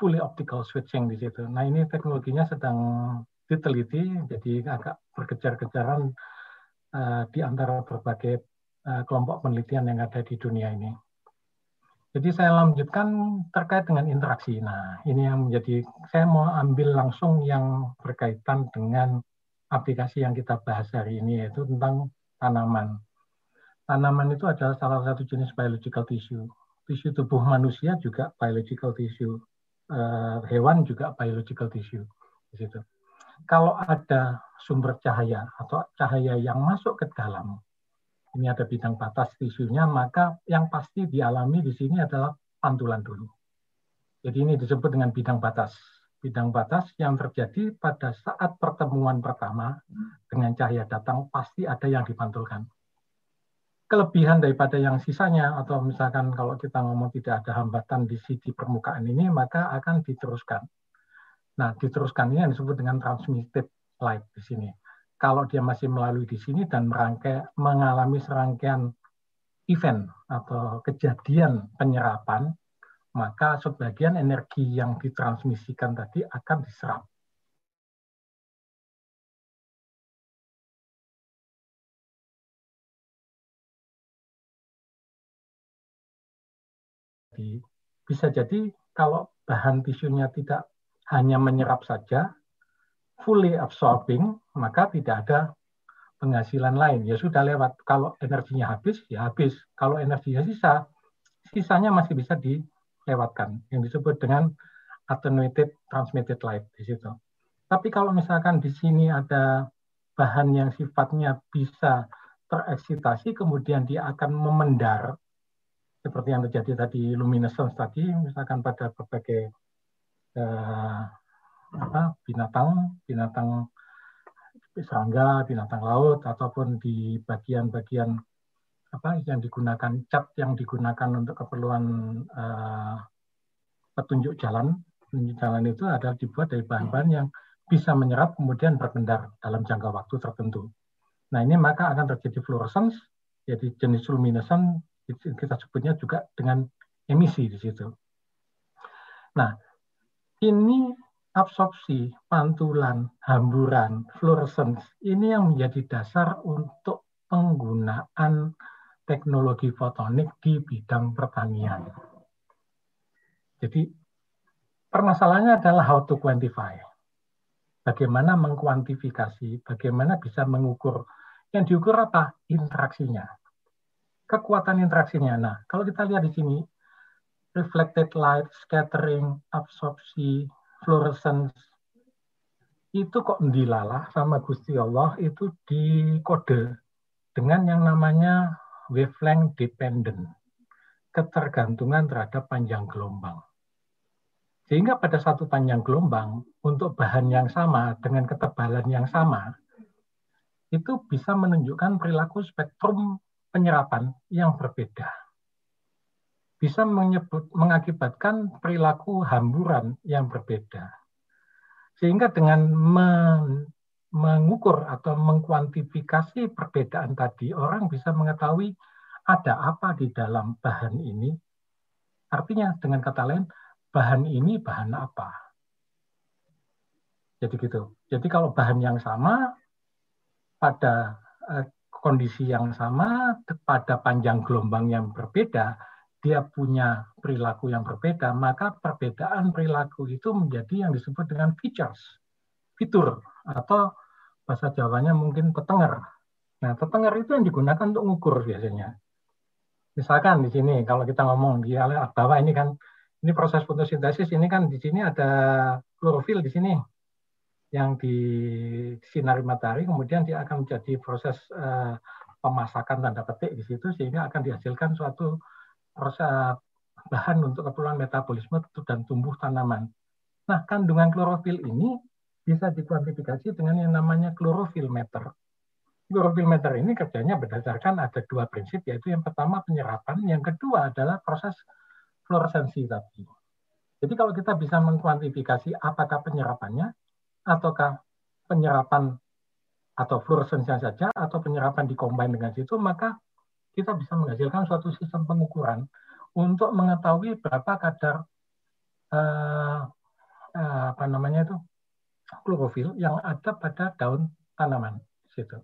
[SPEAKER 2] fully optical switching di situ. Nah ini teknologinya sedang diteliti jadi agak berkejar-kejaran uh, di antara berbagai uh, kelompok penelitian yang ada di dunia ini. Jadi saya lanjutkan terkait dengan interaksi. Nah, ini yang menjadi saya mau ambil langsung yang berkaitan dengan aplikasi yang kita bahas hari ini yaitu tentang tanaman. Tanaman itu adalah salah satu jenis biological tissue. Tisu tubuh manusia juga biological tissue. Uh, hewan juga biological tissue di situ. Kalau ada sumber cahaya atau cahaya yang masuk ke dalam ini ada bidang batas tisunya, maka yang pasti dialami di sini adalah pantulan dulu. Jadi ini disebut dengan bidang batas. Bidang batas yang terjadi pada saat pertemuan pertama dengan cahaya datang pasti ada yang dipantulkan. Kelebihan daripada yang sisanya atau misalkan kalau kita ngomong tidak ada hambatan di sisi permukaan ini maka akan diteruskan. Nah, diteruskan ini yang disebut dengan transmitted light di sini kalau dia masih melalui di sini dan merangkai, mengalami serangkaian event atau kejadian penyerapan, maka sebagian energi yang ditransmisikan tadi akan diserap. Bisa jadi kalau bahan tisunya tidak hanya menyerap saja, fully absorbing, maka tidak ada penghasilan lain. Ya sudah lewat. Kalau energinya habis, ya habis. Kalau energinya sisa, sisanya masih bisa dilewatkan. Yang disebut dengan attenuated transmitted light di situ. Tapi kalau misalkan di sini ada bahan yang sifatnya bisa tereksitasi, kemudian dia akan memendar, seperti yang terjadi tadi luminescence tadi, misalkan pada berbagai uh, apa binatang binatang serangga binatang laut ataupun di bagian-bagian apa yang digunakan cat yang digunakan untuk keperluan uh, petunjuk jalan petunjuk jalan itu adalah dibuat dari bahan-bahan yang bisa menyerap kemudian berpendar dalam jangka waktu tertentu. Nah ini maka akan terjadi fluorescence, jadi jenis luminescent kita sebutnya juga dengan emisi di situ. Nah ini absorpsi, pantulan, hamburan, fluorescence, ini yang menjadi dasar untuk penggunaan teknologi fotonik di bidang pertanian. Jadi permasalahannya adalah how to quantify. Bagaimana mengkuantifikasi, bagaimana bisa mengukur. Yang diukur apa? Interaksinya. Kekuatan interaksinya. Nah, kalau kita lihat di sini, reflected light, scattering, absorpsi, fluorescence. Itu kok dilalah sama Gusti Allah? Itu dikode dengan yang namanya wavelength dependent, ketergantungan terhadap panjang gelombang. Sehingga pada satu panjang gelombang, untuk bahan yang sama dengan ketebalan yang sama, itu bisa menunjukkan perilaku spektrum penyerapan yang berbeda bisa menyebut, mengakibatkan perilaku hamburan yang berbeda. Sehingga dengan men, mengukur atau mengkuantifikasi perbedaan tadi, orang bisa mengetahui ada apa di dalam bahan ini. Artinya dengan kata lain, bahan ini bahan apa. Jadi gitu. Jadi kalau bahan yang sama pada eh, kondisi yang sama pada panjang gelombang yang berbeda, dia punya perilaku yang berbeda, maka perbedaan perilaku itu menjadi yang disebut dengan features, fitur atau bahasa Jawanya mungkin petenger. Nah, petenger itu yang digunakan untuk mengukur biasanya. Misalkan di sini kalau kita ngomong di bawah ini kan ini proses fotosintesis ini kan di sini ada klorofil di sini yang di sinari matahari kemudian dia akan menjadi proses uh, pemasakan tanda petik di situ sehingga akan dihasilkan suatu proses bahan untuk keperluan metabolisme dan tumbuh tanaman. Nah, kandungan klorofil ini bisa dikuantifikasi dengan yang namanya klorofil meter. Klorofil meter ini kerjanya berdasarkan ada dua prinsip, yaitu yang pertama penyerapan, yang kedua adalah proses fluoresensi tadi. Jadi kalau kita bisa mengkuantifikasi apakah penyerapannya, ataukah penyerapan atau fluoresensi saja atau penyerapan dikombin dengan situ maka kita bisa menghasilkan suatu sistem pengukuran untuk mengetahui berapa kadar uh, uh, apa namanya itu klorofil yang ada pada daun tanaman situ.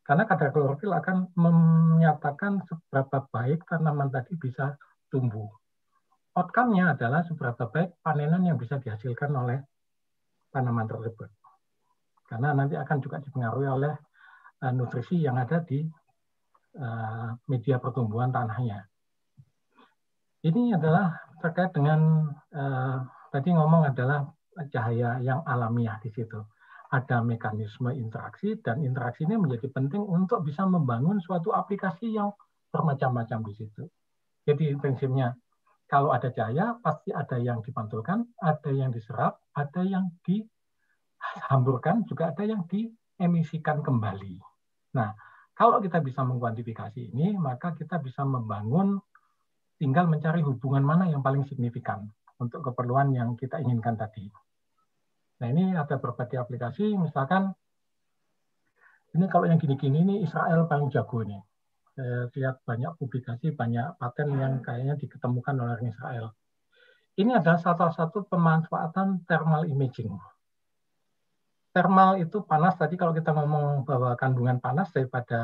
[SPEAKER 2] Karena kadar klorofil akan menyatakan seberapa baik tanaman tadi bisa tumbuh. Outcome-nya adalah seberapa baik panenan yang bisa dihasilkan oleh tanaman tersebut. Karena nanti akan juga dipengaruhi oleh uh, nutrisi yang ada di media pertumbuhan tanahnya. Ini adalah terkait dengan uh, tadi ngomong adalah cahaya yang alamiah di situ. Ada mekanisme interaksi dan interaksi ini menjadi penting untuk bisa membangun suatu aplikasi yang bermacam-macam di situ. Jadi prinsipnya kalau ada cahaya, pasti ada yang dipantulkan, ada yang diserap, ada yang dihamburkan, juga ada yang diemisikan kembali. Nah, kalau kita bisa mengkuantifikasi ini, maka kita bisa membangun, tinggal mencari hubungan mana yang paling signifikan untuk keperluan yang kita inginkan tadi. Nah, ini ada berbagai aplikasi, misalkan ini kalau yang gini-gini ini Israel paling jago ini saya lihat banyak publikasi, banyak paten yang kayaknya diketemukan oleh Israel. Ini adalah salah satu pemanfaatan thermal imaging. Thermal itu panas tadi kalau kita ngomong bahwa kandungan panas daripada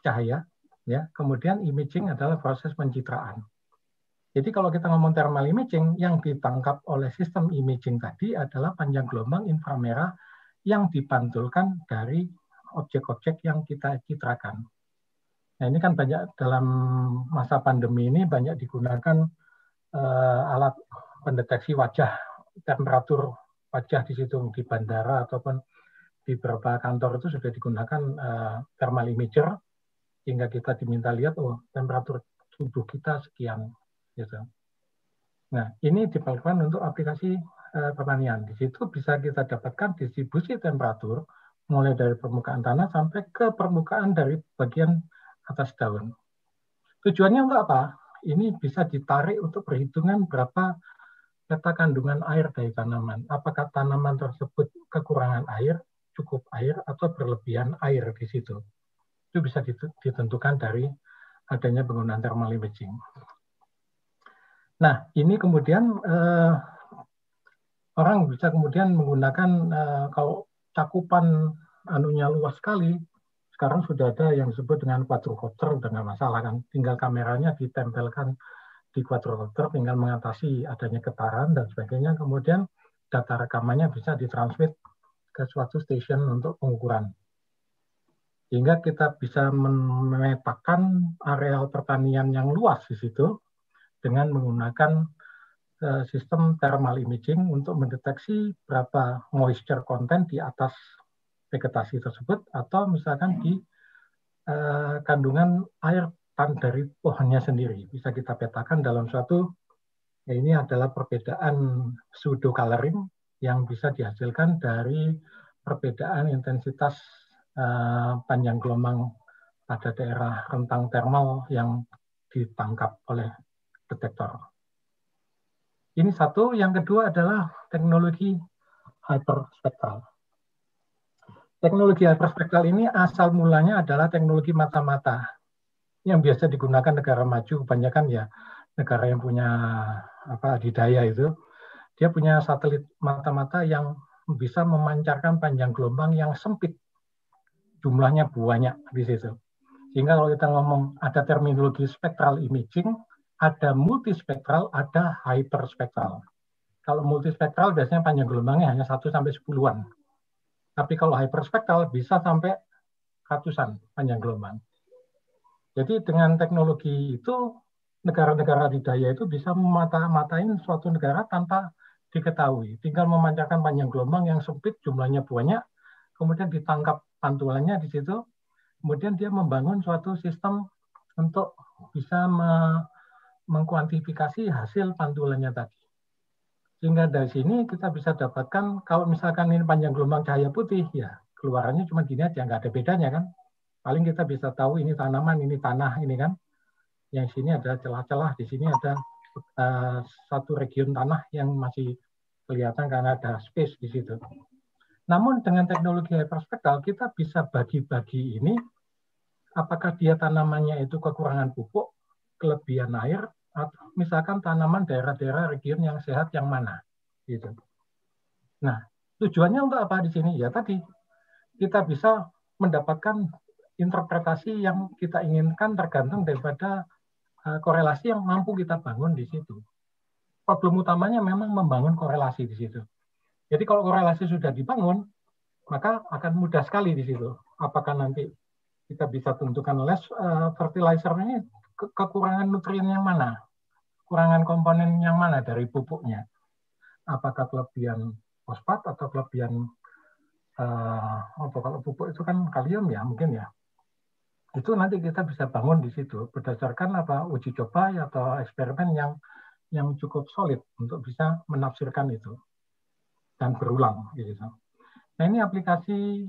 [SPEAKER 2] cahaya, ya. Kemudian imaging adalah proses pencitraan. Jadi kalau kita ngomong thermal imaging, yang ditangkap oleh sistem imaging tadi adalah panjang gelombang inframerah yang dipantulkan dari objek-objek yang kita citrakan. Nah ini kan banyak dalam masa pandemi ini banyak digunakan uh, alat pendeteksi wajah, temperatur wajah di situ di bandara ataupun di beberapa kantor itu sudah digunakan uh, thermal imager sehingga kita diminta lihat oh temperatur tubuh kita sekian gitu. Nah ini diperlukan untuk aplikasi uh, pertanian. Di situ bisa kita dapatkan distribusi temperatur mulai dari permukaan tanah sampai ke permukaan dari bagian atas daun. Tujuannya untuk apa? Ini bisa ditarik untuk perhitungan berapa kata kandungan air dari tanaman. Apakah tanaman tersebut kekurangan air, cukup air, atau berlebihan air di situ. Itu bisa ditentukan dari adanya penggunaan thermal imaging. Nah, ini kemudian eh, orang bisa kemudian menggunakan eh, kalau cakupan anunya luas sekali, sekarang sudah ada yang disebut dengan quadrocopter udah nggak masalah kan tinggal kameranya ditempelkan di quadrocopter tinggal mengatasi adanya getaran dan sebagainya. Kemudian data rekamannya bisa ditransmit ke suatu stasiun untuk pengukuran. Sehingga kita bisa memetakan areal pertanian yang luas di situ dengan menggunakan eh, sistem thermal imaging untuk mendeteksi berapa moisture content di atas vegetasi tersebut atau misalkan di uh, kandungan air tan dari pohonnya sendiri bisa kita petakan dalam suatu ya ini adalah perbedaan pseudo coloring yang bisa dihasilkan dari perbedaan intensitas uh, panjang gelombang pada daerah rentang termal yang ditangkap oleh detektor. Ini satu, yang kedua adalah teknologi hyperspektral. Teknologi hyperspektral ini asal mulanya adalah teknologi mata-mata yang biasa digunakan negara maju kebanyakan ya negara yang punya apa didaya itu, dia punya satelit mata-mata yang bisa memancarkan panjang gelombang yang sempit. Jumlahnya banyak di situ. Sehingga kalau kita ngomong ada terminologi spectral imaging, ada multispektral, ada hyperspektral. Kalau multispektral biasanya panjang gelombangnya hanya 1 sampai 10-an. Tapi kalau hyperspektral bisa sampai ratusan panjang gelombang. Jadi dengan teknologi itu negara-negara di daya itu bisa memata-matain suatu negara tanpa diketahui. Tinggal memancarkan panjang gelombang yang sempit, jumlahnya banyak, kemudian ditangkap pantulannya di situ, kemudian dia membangun suatu sistem untuk bisa me mengkuantifikasi hasil pantulannya tadi. Sehingga dari sini kita bisa dapatkan, kalau misalkan ini panjang gelombang cahaya putih, ya keluarannya cuma gini aja, nggak ada bedanya kan paling kita bisa tahu ini tanaman, ini tanah, ini kan. Yang sini ada celah-celah, di sini ada uh, satu region tanah yang masih kelihatan karena ada space di situ. Namun dengan teknologi hyperspektral kita bisa bagi-bagi ini apakah dia tanamannya itu kekurangan pupuk, kelebihan air, atau misalkan tanaman daerah-daerah region yang sehat yang mana, gitu. Nah, tujuannya untuk apa di sini? Ya tadi kita bisa mendapatkan interpretasi yang kita inginkan tergantung daripada uh, korelasi yang mampu kita bangun di situ. Problem utamanya memang membangun korelasi di situ. Jadi kalau korelasi sudah dibangun, maka akan mudah sekali di situ. Apakah nanti kita bisa tentukan less uh, fertilizer ini ke kekurangan nutrien yang mana, kekurangan komponen yang mana dari pupuknya. Apakah kelebihan fosfat atau kelebihan uh, kalau pupuk itu kan kalium ya mungkin ya itu nanti kita bisa bangun di situ berdasarkan apa uji coba atau eksperimen yang yang cukup solid untuk bisa menafsirkan itu dan berulang gitu. Nah ini aplikasi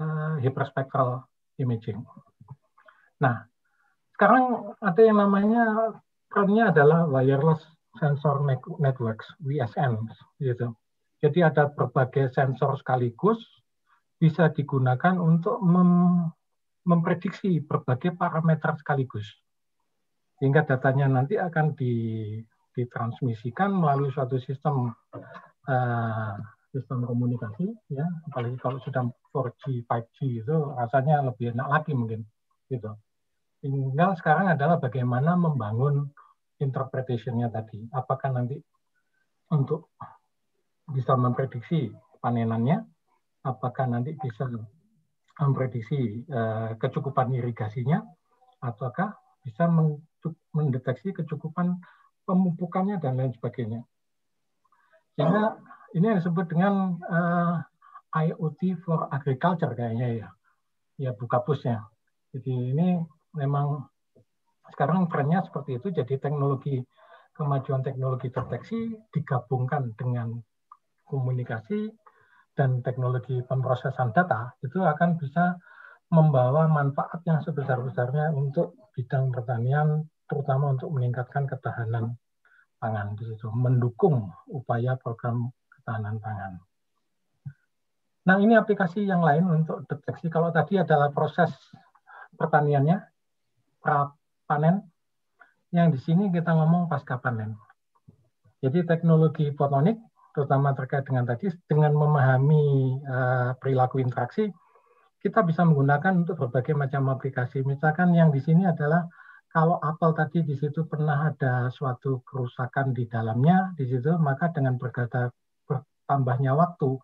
[SPEAKER 2] uh, hyperspectral imaging. Nah sekarang ada yang namanya trendnya adalah wireless sensor networks (WSN) gitu. Jadi ada berbagai sensor sekaligus bisa digunakan untuk memprediksi berbagai parameter sekaligus. Sehingga datanya nanti akan di, ditransmisikan melalui suatu sistem uh, sistem komunikasi ya. Apalagi kalau sudah 4G 5G itu rasanya lebih enak lagi mungkin gitu. Tinggal sekarang adalah bagaimana membangun interpretation-nya tadi. Apakah nanti untuk bisa memprediksi panenannya? Apakah nanti bisa memprediksi uh, kecukupan irigasinya, ataukah bisa mendeteksi kecukupan pemupukannya dan lain sebagainya. Sehingga ini yang disebut dengan eh, IoT for agriculture kayaknya ya, ya buka pusnya. Jadi ini memang sekarang trennya seperti itu, jadi teknologi kemajuan teknologi deteksi digabungkan dengan komunikasi dan teknologi pemrosesan data itu akan bisa membawa manfaat yang sebesar-besarnya untuk bidang pertanian, terutama untuk meningkatkan ketahanan pangan di situ, mendukung upaya program ketahanan pangan. Nah, ini aplikasi yang lain untuk deteksi. Kalau tadi adalah proses pertaniannya, pra panen, yang di sini kita ngomong pasca panen. Jadi teknologi fotonik terutama terkait dengan tadi, dengan memahami uh, perilaku interaksi, kita bisa menggunakan untuk berbagai macam aplikasi. Misalkan yang di sini adalah kalau apel tadi di situ pernah ada suatu kerusakan di dalamnya, di situ maka dengan berkata bertambahnya waktu,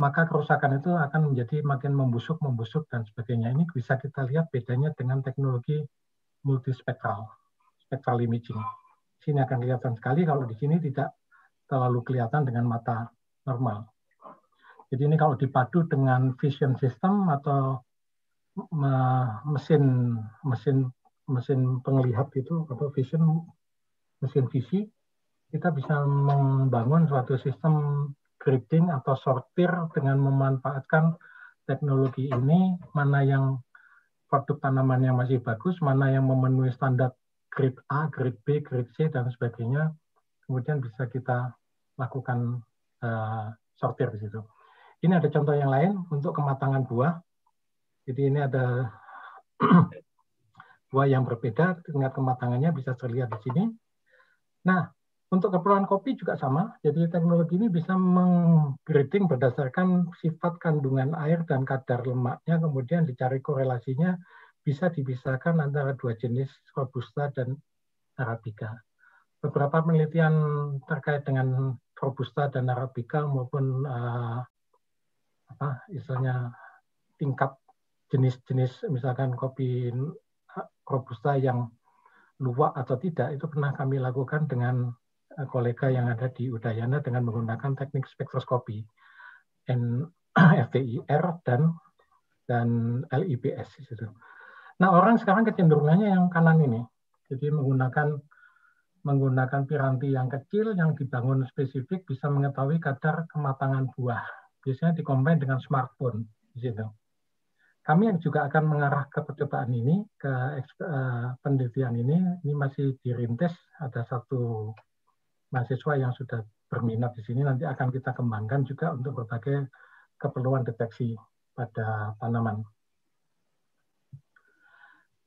[SPEAKER 2] maka kerusakan itu akan menjadi makin membusuk, membusuk dan sebagainya. Ini bisa kita lihat bedanya dengan teknologi multispektral, spectral imaging. Sini akan kelihatan sekali kalau di sini tidak terlalu kelihatan dengan mata normal. Jadi ini kalau dipadu dengan vision system atau mesin mesin mesin penglihat itu atau vision mesin visi kita bisa membangun suatu sistem grading atau sortir dengan memanfaatkan teknologi ini mana yang produk tanamannya masih bagus, mana yang memenuhi standar grade A, grade B, grade C dan sebagainya kemudian bisa kita lakukan uh, sortir di situ. Ini ada contoh yang lain untuk kematangan buah. Jadi ini ada buah yang berbeda, tingkat kematangannya bisa terlihat di sini. Nah, untuk keperluan kopi juga sama. Jadi teknologi ini bisa menggrading berdasarkan sifat kandungan air dan kadar lemaknya, kemudian dicari korelasinya bisa dipisahkan antara dua jenis robusta dan arabica. Beberapa penelitian terkait dengan robusta dan arabica maupun uh, apa istilahnya tingkat jenis-jenis misalkan kopi robusta yang luwak atau tidak itu pernah kami lakukan dengan eh, kolega yang ada di Udayana dengan menggunakan teknik spektroskopi FTIR dan dan LIBS itu. Nah orang sekarang kecenderungannya yang kanan ini, jadi menggunakan menggunakan piranti yang kecil yang dibangun spesifik bisa mengetahui kadar kematangan buah. Biasanya dikombin dengan smartphone di situ. Kami juga akan mengarah ke percobaan ini, ke uh, penelitian ini. Ini masih dirintis, ada satu mahasiswa yang sudah berminat di sini. Nanti akan kita kembangkan juga untuk berbagai keperluan deteksi pada tanaman.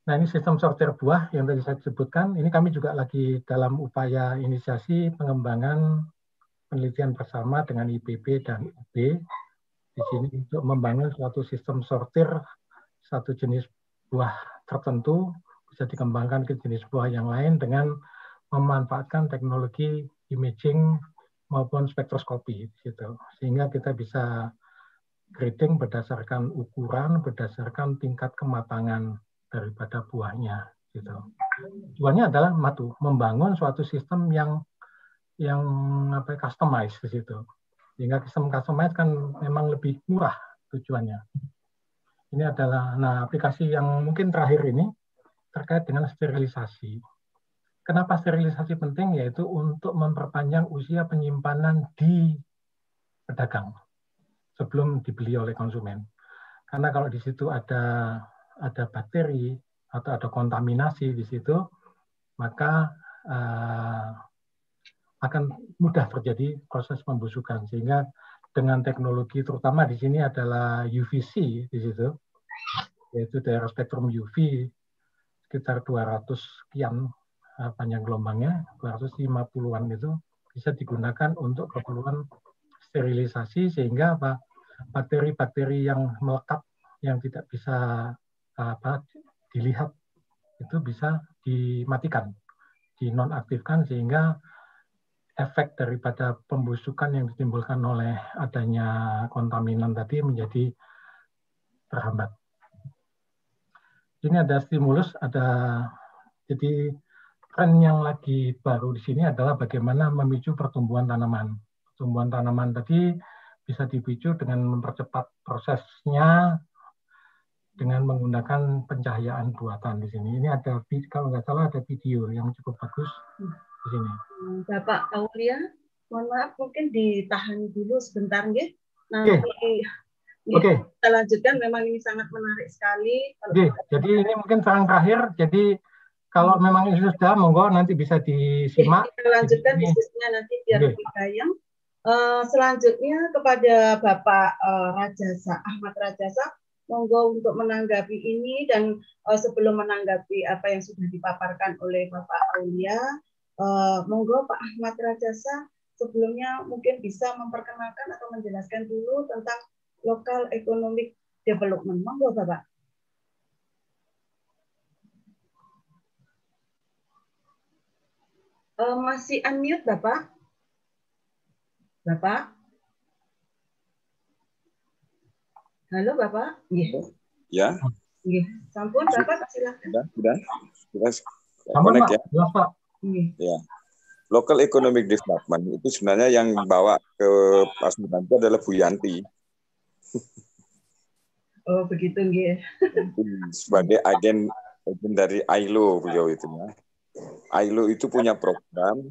[SPEAKER 2] Nah ini sistem sortir buah yang tadi saya sebutkan. Ini kami juga lagi dalam upaya inisiasi pengembangan penelitian bersama dengan IPB dan UB di sini untuk membangun suatu sistem sortir satu jenis buah tertentu bisa dikembangkan ke jenis buah yang lain dengan memanfaatkan teknologi imaging maupun spektroskopi gitu. Sehingga kita bisa grading berdasarkan ukuran, berdasarkan tingkat kematangan daripada buahnya gitu. Tujuannya adalah matu membangun suatu sistem yang yang apa customize di situ sehingga sistem customize kan memang lebih murah tujuannya. Ini adalah nah aplikasi yang mungkin terakhir ini terkait dengan sterilisasi. Kenapa sterilisasi penting? Yaitu untuk memperpanjang usia penyimpanan di pedagang sebelum dibeli oleh konsumen. Karena kalau di situ ada ada bakteri atau ada kontaminasi di situ, maka uh, akan mudah terjadi proses pembusukan. Sehingga dengan teknologi terutama di sini adalah UVC di situ yaitu daerah spektrum UV sekitar 200 sekian eh, panjang gelombangnya 250-an itu bisa digunakan untuk keperluan sterilisasi sehingga apa bakteri-bakteri yang melekat yang tidak bisa apa dilihat itu bisa dimatikan dinonaktifkan sehingga efek daripada pembusukan yang ditimbulkan oleh adanya kontaminan tadi menjadi terhambat. Ini ada stimulus, ada jadi tren yang lagi baru di sini adalah bagaimana memicu pertumbuhan tanaman. Pertumbuhan tanaman tadi bisa dipicu dengan mempercepat prosesnya dengan menggunakan pencahayaan buatan di sini. Ini ada kalau nggak salah ada video yang cukup bagus di sini.
[SPEAKER 1] Bapak Aulia, mohon maaf mungkin ditahan dulu sebentar nggih. Nanti okay.
[SPEAKER 2] Oke. Okay.
[SPEAKER 1] Kita lanjutkan. Memang ini sangat menarik sekali.
[SPEAKER 2] Okay. Jadi ini mungkin serang terakhir. Jadi kalau memang ini sudah, monggo nanti bisa disimak.
[SPEAKER 1] Kita lanjutkan diskusinya nanti biar okay. lebih bayang. Uh, selanjutnya kepada Bapak uh, Rajasa Ahmad Rajasa, monggo untuk menanggapi ini dan uh, sebelum menanggapi apa yang sudah dipaparkan oleh Bapak Aulia, Uh, monggo Pak Ahmad Rajasa sebelumnya mungkin bisa memperkenalkan atau menjelaskan dulu tentang lokal economic development. Monggo Bapak. Uh, masih unmute Bapak? Bapak? Halo Bapak?
[SPEAKER 3] Iya. Ya.
[SPEAKER 1] Iya. Sampun Bapak silakan.
[SPEAKER 3] Sudah, sudah. Sudah.
[SPEAKER 2] Sampun Pak. Ya. Pak.
[SPEAKER 3] Ya. Local Economic Development itu sebenarnya yang bawa ke Pasundan itu adalah Bu Yanti.
[SPEAKER 1] Oh begitu nggih.
[SPEAKER 3] Sebagai agen, agen dari ILO beliau itu ya. ILO itu punya program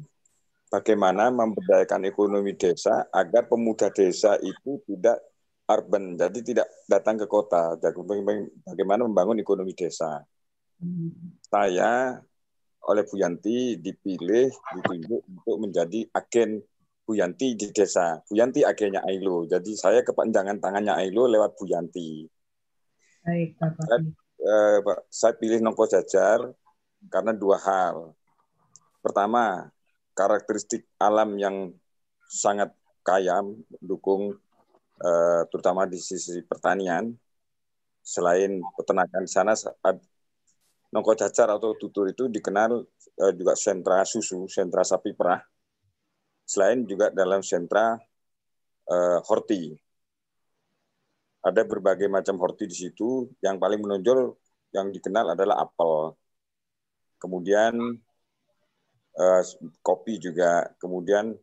[SPEAKER 3] bagaimana memberdayakan ekonomi desa agar pemuda desa itu tidak urban, jadi tidak datang ke kota. Bagaimana membangun ekonomi desa. Saya oleh Bu Yanti dipilih ditunjuk untuk menjadi agen Bu Yanti di desa. Bu Yanti agennya Ailo. Jadi saya kepanjangan tangannya Ailo lewat Bu Yanti.
[SPEAKER 1] Baik, Bapak.
[SPEAKER 3] Saya, eh, saya pilih Nongko Jajar karena dua hal. Pertama, karakteristik alam yang sangat kaya mendukung uh, terutama di sisi pertanian selain peternakan di sana Nongko Cacar atau Tutur itu dikenal uh, juga sentra susu, sentra sapi perah. Selain juga dalam sentra uh, horti. Ada berbagai macam horti di situ. Yang paling menonjol yang dikenal adalah apel. Kemudian uh, kopi juga, kemudian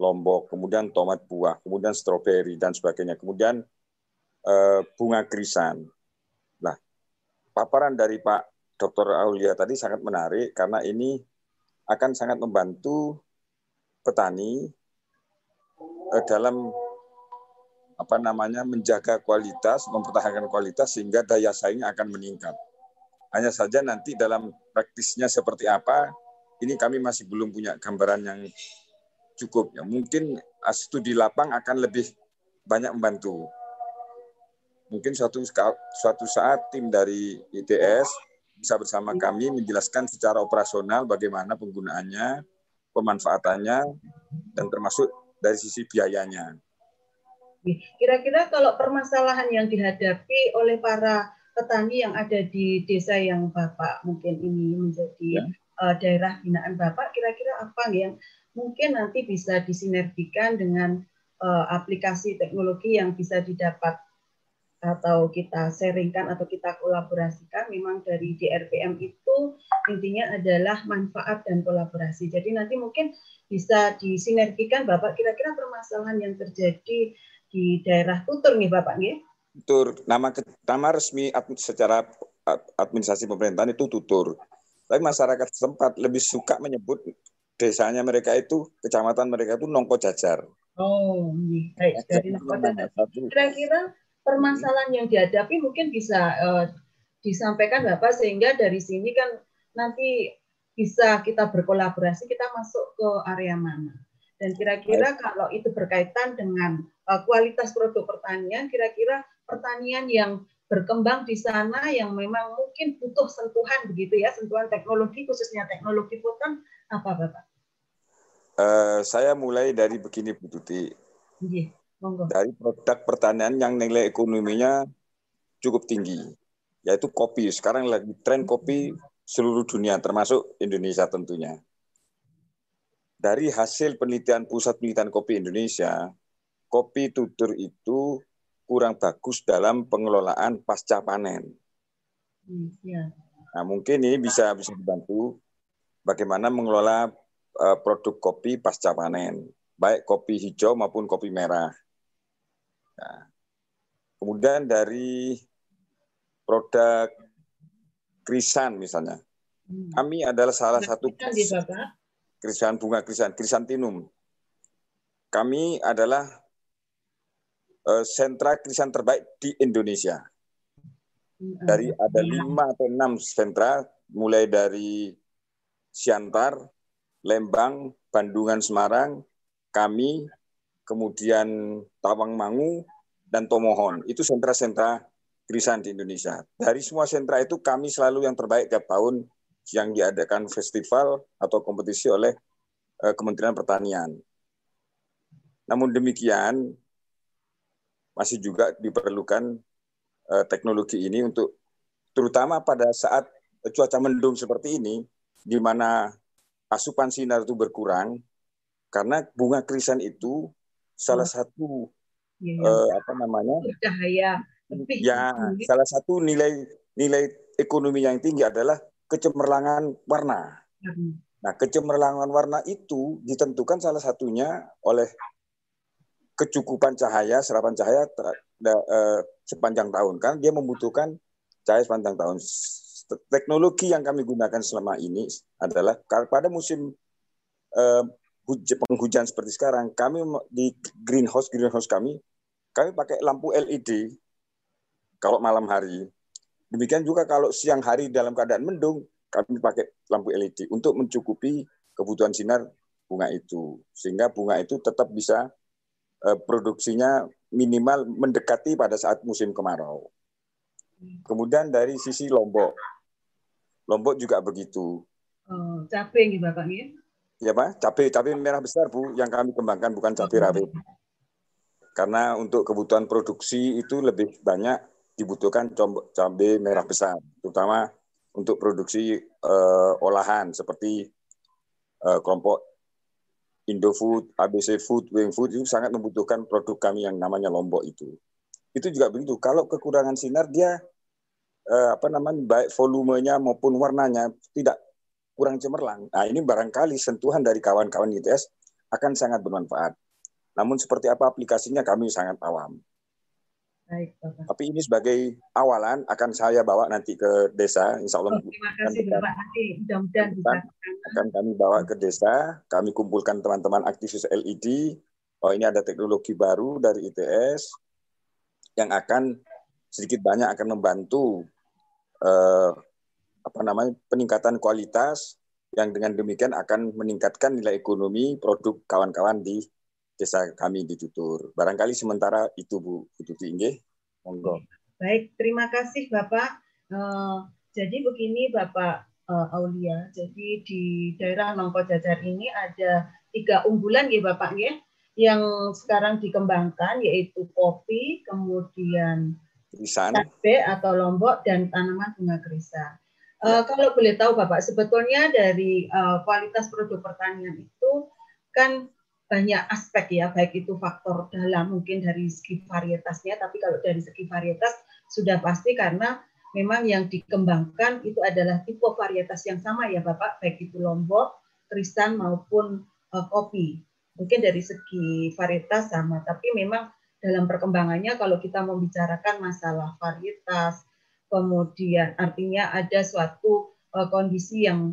[SPEAKER 3] lombok, kemudian tomat buah, kemudian stroberi dan sebagainya. Kemudian uh, bunga krisan paparan dari Pak Dr. Aulia tadi sangat menarik karena ini akan sangat membantu petani eh, dalam apa namanya menjaga kualitas, mempertahankan kualitas sehingga daya saing akan meningkat. Hanya saja nanti dalam praktisnya seperti apa, ini kami masih belum punya gambaran yang cukup. Ya, mungkin studi lapang akan lebih banyak membantu mungkin suatu suatu saat tim dari ITS bisa bersama kami menjelaskan secara operasional bagaimana penggunaannya, pemanfaatannya, dan termasuk dari sisi biayanya.
[SPEAKER 1] Kira-kira kalau permasalahan yang dihadapi oleh para petani yang ada di desa yang Bapak mungkin ini menjadi ya. uh, daerah binaan Bapak, kira-kira apa yang mungkin nanti bisa disinergikan dengan uh, aplikasi teknologi yang bisa didapat atau kita sharingkan atau kita kolaborasikan memang dari DRPM itu intinya adalah manfaat dan kolaborasi. Jadi nanti mungkin bisa disinergikan Bapak kira-kira permasalahan yang terjadi di daerah Tutur nih Bapak nih.
[SPEAKER 3] Tutur nama nama resmi secara administrasi pemerintahan itu Tutur. Tapi masyarakat setempat lebih suka menyebut desanya mereka itu kecamatan mereka itu Nongko Jajar.
[SPEAKER 1] Oh, iya. baik dari Nongko Jajar. Kira-kira permasalahan yang dihadapi mungkin bisa uh, disampaikan Bapak sehingga dari sini kan nanti bisa kita berkolaborasi kita masuk ke area mana dan kira-kira kalau itu berkaitan dengan uh, kualitas produk pertanian kira-kira pertanian yang berkembang di sana yang memang mungkin butuh sentuhan begitu ya sentuhan teknologi khususnya teknologi hutan apa Bapak?
[SPEAKER 3] Uh, saya mulai dari begini Bu Tuti. Yeah dari produk pertanian yang nilai ekonominya cukup tinggi, yaitu kopi. Sekarang lagi tren kopi seluruh dunia, termasuk Indonesia tentunya. Dari hasil penelitian Pusat Penelitian Kopi Indonesia, kopi tutur itu kurang bagus dalam pengelolaan pasca panen. Hmm, ya. Nah, mungkin ini bisa bisa dibantu bagaimana mengelola uh, produk kopi pasca panen, baik kopi hijau maupun kopi merah. Nah, kemudian dari produk krisan misalnya, hmm. kami adalah salah satu krisan bunga krisan, krisantinum. Kami adalah uh, sentra krisan terbaik di Indonesia. Hmm, dari ada lima atau enam sentra, mulai dari Siantar, Lembang, Bandungan, Semarang, kami kemudian Tawangmangu, dan Tomohon. Itu sentra-sentra krisan di Indonesia. Dari semua sentra itu kami selalu yang terbaik tiap tahun yang diadakan festival atau kompetisi oleh uh, Kementerian Pertanian. Namun demikian, masih juga diperlukan uh, teknologi ini untuk terutama pada saat cuaca mendung seperti ini, di mana asupan sinar itu berkurang, karena bunga krisan itu salah hmm. satu ya, apa namanya
[SPEAKER 1] cahaya
[SPEAKER 3] ya salah satu nilai nilai ekonomi yang tinggi adalah kecemerlangan warna. Hmm. Nah, kecemerlangan warna itu ditentukan salah satunya oleh kecukupan cahaya, serapan cahaya ter, uh, sepanjang tahun. Kan dia membutuhkan cahaya sepanjang tahun. Teknologi yang kami gunakan selama ini adalah pada musim uh, penghujan seperti sekarang, kami di greenhouse greenhouse kami, kami pakai lampu LED kalau malam hari. Demikian juga kalau siang hari dalam keadaan mendung, kami pakai lampu LED untuk mencukupi kebutuhan sinar bunga itu, sehingga bunga itu tetap bisa eh, produksinya minimal mendekati pada saat musim kemarau. Kemudian dari sisi Lombok, Lombok juga begitu.
[SPEAKER 1] Oh, capek nih Bapak ya?
[SPEAKER 3] ya Pak, cabai cabai merah besar Bu yang kami kembangkan bukan cabai rawit. Karena untuk kebutuhan produksi itu lebih banyak dibutuhkan cabai merah besar, terutama untuk produksi uh, olahan seperti uh, kelompok Indofood, ABC Food, Wing Food itu sangat membutuhkan produk kami yang namanya lombok itu. Itu juga begitu. Kalau kekurangan sinar dia uh, apa namanya baik volumenya maupun warnanya tidak kurang cemerlang. Nah ini barangkali sentuhan dari kawan-kawan ITS akan sangat bermanfaat. Namun seperti apa aplikasinya kami sangat awam. Baik, Bapak. Tapi ini sebagai awalan akan saya bawa nanti ke desa, Insya Allah. Oh, terima kasih Bapak. Nanti mudah-mudahan bisa. Akan kami bawa ke desa, kami kumpulkan teman-teman aktivis LED. Oh ini ada teknologi baru dari ITS yang akan sedikit banyak akan membantu eh, apa namanya peningkatan kualitas yang dengan demikian akan meningkatkan nilai ekonomi produk kawan-kawan di desa kami di Tutur. Barangkali sementara itu Bu Tuti Inge. Monggo.
[SPEAKER 1] Baik, terima kasih Bapak. Uh, jadi begini Bapak uh, Aulia. Jadi di daerah Nongko Jajar ini ada tiga unggulan ya Bapak ya yang sekarang dikembangkan yaitu kopi, kemudian cabai atau lombok dan tanaman bunga krisan. Uh, kalau boleh tahu Bapak, sebetulnya dari uh, kualitas produk pertanian itu kan banyak aspek ya, baik itu faktor dalam mungkin dari segi varietasnya, tapi kalau dari segi varietas sudah pasti karena memang yang dikembangkan itu adalah tipe varietas yang sama ya Bapak, baik itu lombok, krisan maupun uh, kopi. Mungkin dari segi varietas sama, tapi memang dalam perkembangannya kalau kita membicarakan masalah varietas, kemudian artinya ada suatu uh, kondisi yang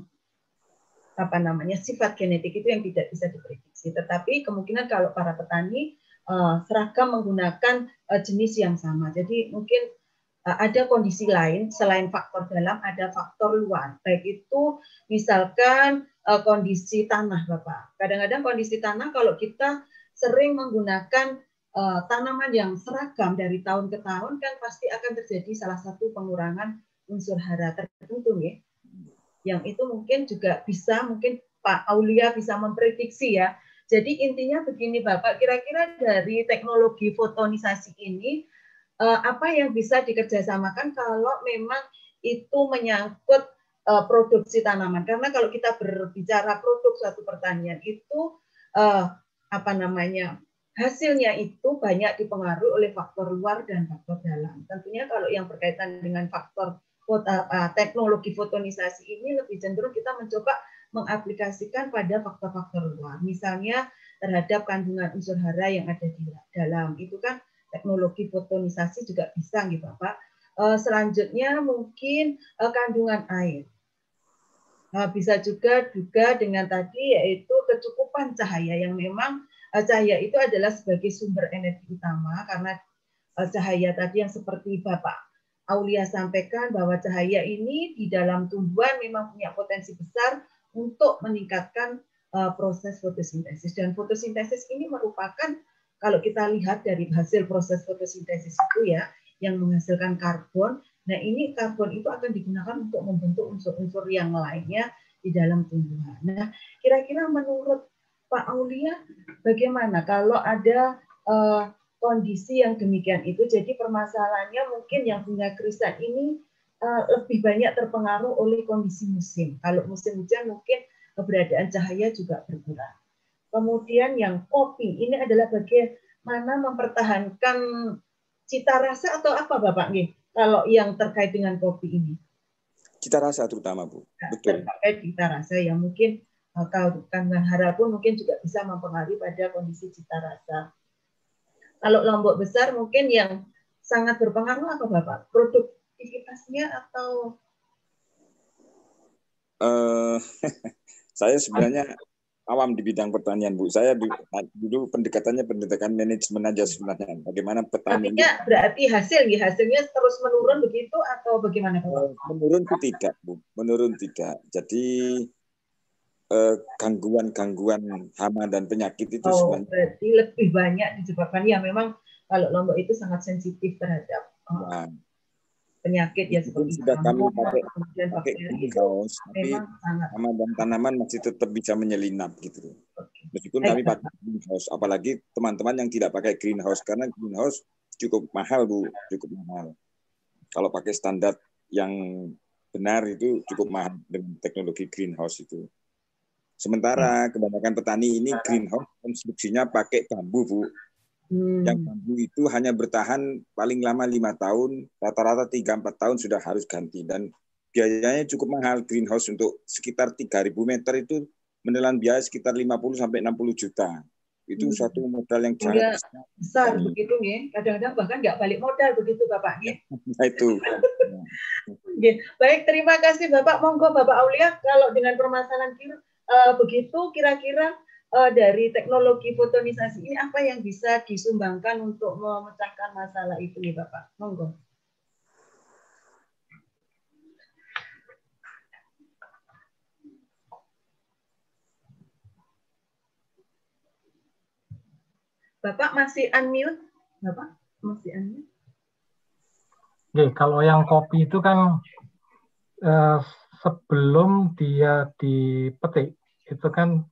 [SPEAKER 1] apa namanya sifat genetik itu yang tidak bisa diprediksi. Tetapi kemungkinan kalau para petani uh, seragam menggunakan uh, jenis yang sama. Jadi mungkin ada kondisi lain selain faktor dalam, ada faktor luar. Baik itu misalkan kondisi tanah, Bapak. Kadang-kadang kondisi tanah kalau kita sering menggunakan uh, tanaman yang seragam dari tahun ke tahun kan pasti akan terjadi salah satu pengurangan unsur hara tertentu ya yang itu mungkin juga bisa mungkin Pak Aulia bisa memprediksi ya. Jadi intinya begini Bapak, kira-kira dari teknologi fotonisasi ini eh, apa yang bisa dikerjasamakan kalau memang itu menyangkut eh, produksi tanaman? Karena kalau kita berbicara produk suatu pertanian itu apa namanya hasilnya itu banyak dipengaruhi oleh faktor luar dan faktor dalam. Tentunya kalau yang berkaitan dengan faktor Eh, teknologi fotonisasi ini lebih cenderung kita mencoba mengaplikasikan pada faktor-faktor luar. Misalnya terhadap kandungan unsur hara yang ada di dalam. Itu kan teknologi fotonisasi juga bisa gitu Bapak. Eh, selanjutnya mungkin eh, kandungan air. Bisa juga juga dengan tadi yaitu kecukupan cahaya yang memang cahaya itu adalah sebagai sumber energi utama karena cahaya tadi yang seperti Bapak Aulia sampaikan bahwa cahaya ini di dalam tumbuhan memang punya potensi besar untuk meningkatkan uh, proses fotosintesis. Dan fotosintesis ini merupakan kalau kita lihat dari hasil proses fotosintesis itu ya, yang menghasilkan karbon. Nah ini karbon itu akan digunakan untuk membentuk unsur-unsur yang lainnya di dalam tumbuhan. Nah kira-kira menurut Pak Aulia bagaimana kalau ada uh, kondisi yang demikian itu. Jadi permasalahannya mungkin yang punya krisan ini uh, lebih banyak terpengaruh oleh kondisi musim. Kalau musim hujan mungkin keberadaan cahaya juga berkurang. Kemudian yang kopi ini adalah bagaimana mempertahankan cita rasa atau apa Bapak nih? Kalau yang terkait dengan kopi ini?
[SPEAKER 3] Cita rasa terutama Bu.
[SPEAKER 1] Nah, Betul. Terkait cita rasa yang mungkin eh, kalau kandungan hara pun mungkin juga bisa mempengaruhi pada kondisi cita rasa. Kalau lombok besar mungkin yang sangat berpengaruh apa Bapak? Produktivitasnya atau?
[SPEAKER 3] Uh, saya sebenarnya awam di bidang pertanian Bu. Saya dulu pendekatannya pendekatan manajemen aja sebenarnya. Bagaimana petani?
[SPEAKER 1] Artinya berarti hasil ya hasilnya terus menurun begitu atau bagaimana
[SPEAKER 3] menurun itu tidak Bu. Menurun tidak. Jadi Eh, gangguan-gangguan hama dan penyakit itu
[SPEAKER 1] oh, sebenarnya berarti lebih banyak disebabkan ya memang kalau lombok itu sangat sensitif terhadap oh. nah, penyakit ya seperti
[SPEAKER 3] sudah kami pakai, pakai greenhouse, tapi tanaman dan tanaman masih tetap bisa menyelinap gitu. Meskipun kami pakai greenhouse, apalagi teman-teman yang tidak pakai greenhouse karena greenhouse cukup mahal bu, cukup mahal. Kalau pakai standar yang benar itu cukup mahal dengan teknologi greenhouse itu. Sementara hmm. kebanyakan petani ini greenhouse konstruksinya pakai bambu bu. Hmm. Yang bambu itu hanya bertahan paling lama lima tahun, rata-rata tiga empat tahun sudah harus ganti dan biayanya cukup mahal greenhouse untuk sekitar 3.000 meter itu menelan biaya sekitar 50 sampai 60 juta. Itu hmm. suatu modal yang
[SPEAKER 1] sangat besar, besar begitu nih. Kadang-kadang bahkan nggak balik modal begitu Bapak. Ya?
[SPEAKER 3] Nah, itu.
[SPEAKER 1] Baik, terima kasih Bapak. Monggo Bapak Aulia kalau dengan permasalahan uh, begitu kira-kira uh, dari teknologi fotonisasi ini apa yang bisa disumbangkan untuk memecahkan masalah itu nih Bapak? Monggo. Bapak masih unmute? Bapak masih unmute?
[SPEAKER 2] Oke, kalau yang kopi itu kan eh, sebelum dia dipetik itu kan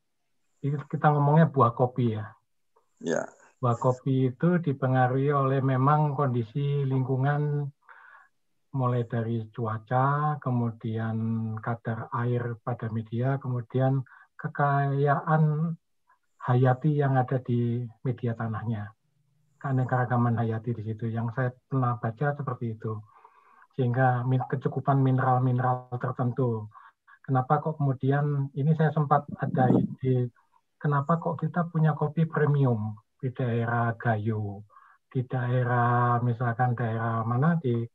[SPEAKER 2] kita ngomongnya buah kopi ya.
[SPEAKER 3] Ya.
[SPEAKER 2] Buah kopi itu dipengaruhi oleh memang kondisi lingkungan mulai dari cuaca, kemudian kadar air pada media, kemudian kekayaan hayati yang ada di media tanahnya. Keanekaragaman hayati di situ. Yang saya pernah baca seperti itu. Sehingga kecukupan mineral-mineral tertentu. Kenapa kok kemudian, ini saya sempat ada ide kenapa kok kita punya kopi premium di daerah Gayo, di daerah misalkan daerah mana di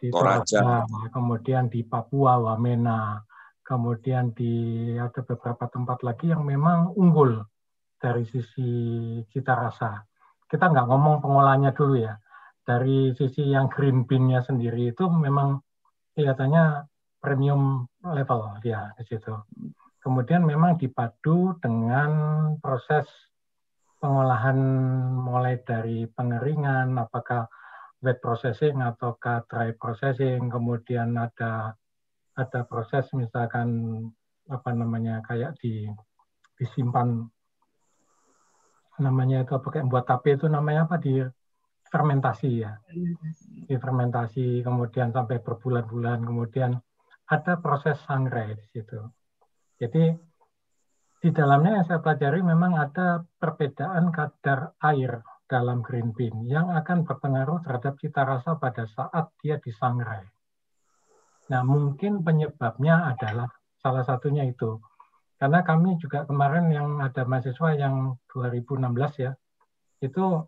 [SPEAKER 2] di Toraja, kemudian di Papua, Wamena, kemudian di ada beberapa tempat lagi yang memang unggul dari sisi cita rasa. Kita nggak ngomong pengolahannya dulu ya. Dari sisi yang green bean-nya sendiri itu memang kelihatannya premium level ya di situ. Kemudian memang dipadu dengan proses pengolahan mulai dari pengeringan, apakah wet processing ataukah dry processing, kemudian ada ada proses misalkan apa namanya kayak di disimpan namanya itu apa kayak buat tape itu namanya apa di fermentasi ya di fermentasi kemudian sampai berbulan-bulan kemudian ada proses sangrai di situ jadi di dalamnya yang saya pelajari memang ada perbedaan kadar air dalam green bean yang akan berpengaruh terhadap cita rasa pada saat dia disangrai. Nah, mungkin penyebabnya adalah salah satunya itu. Karena kami juga kemarin yang ada mahasiswa yang 2016 ya, itu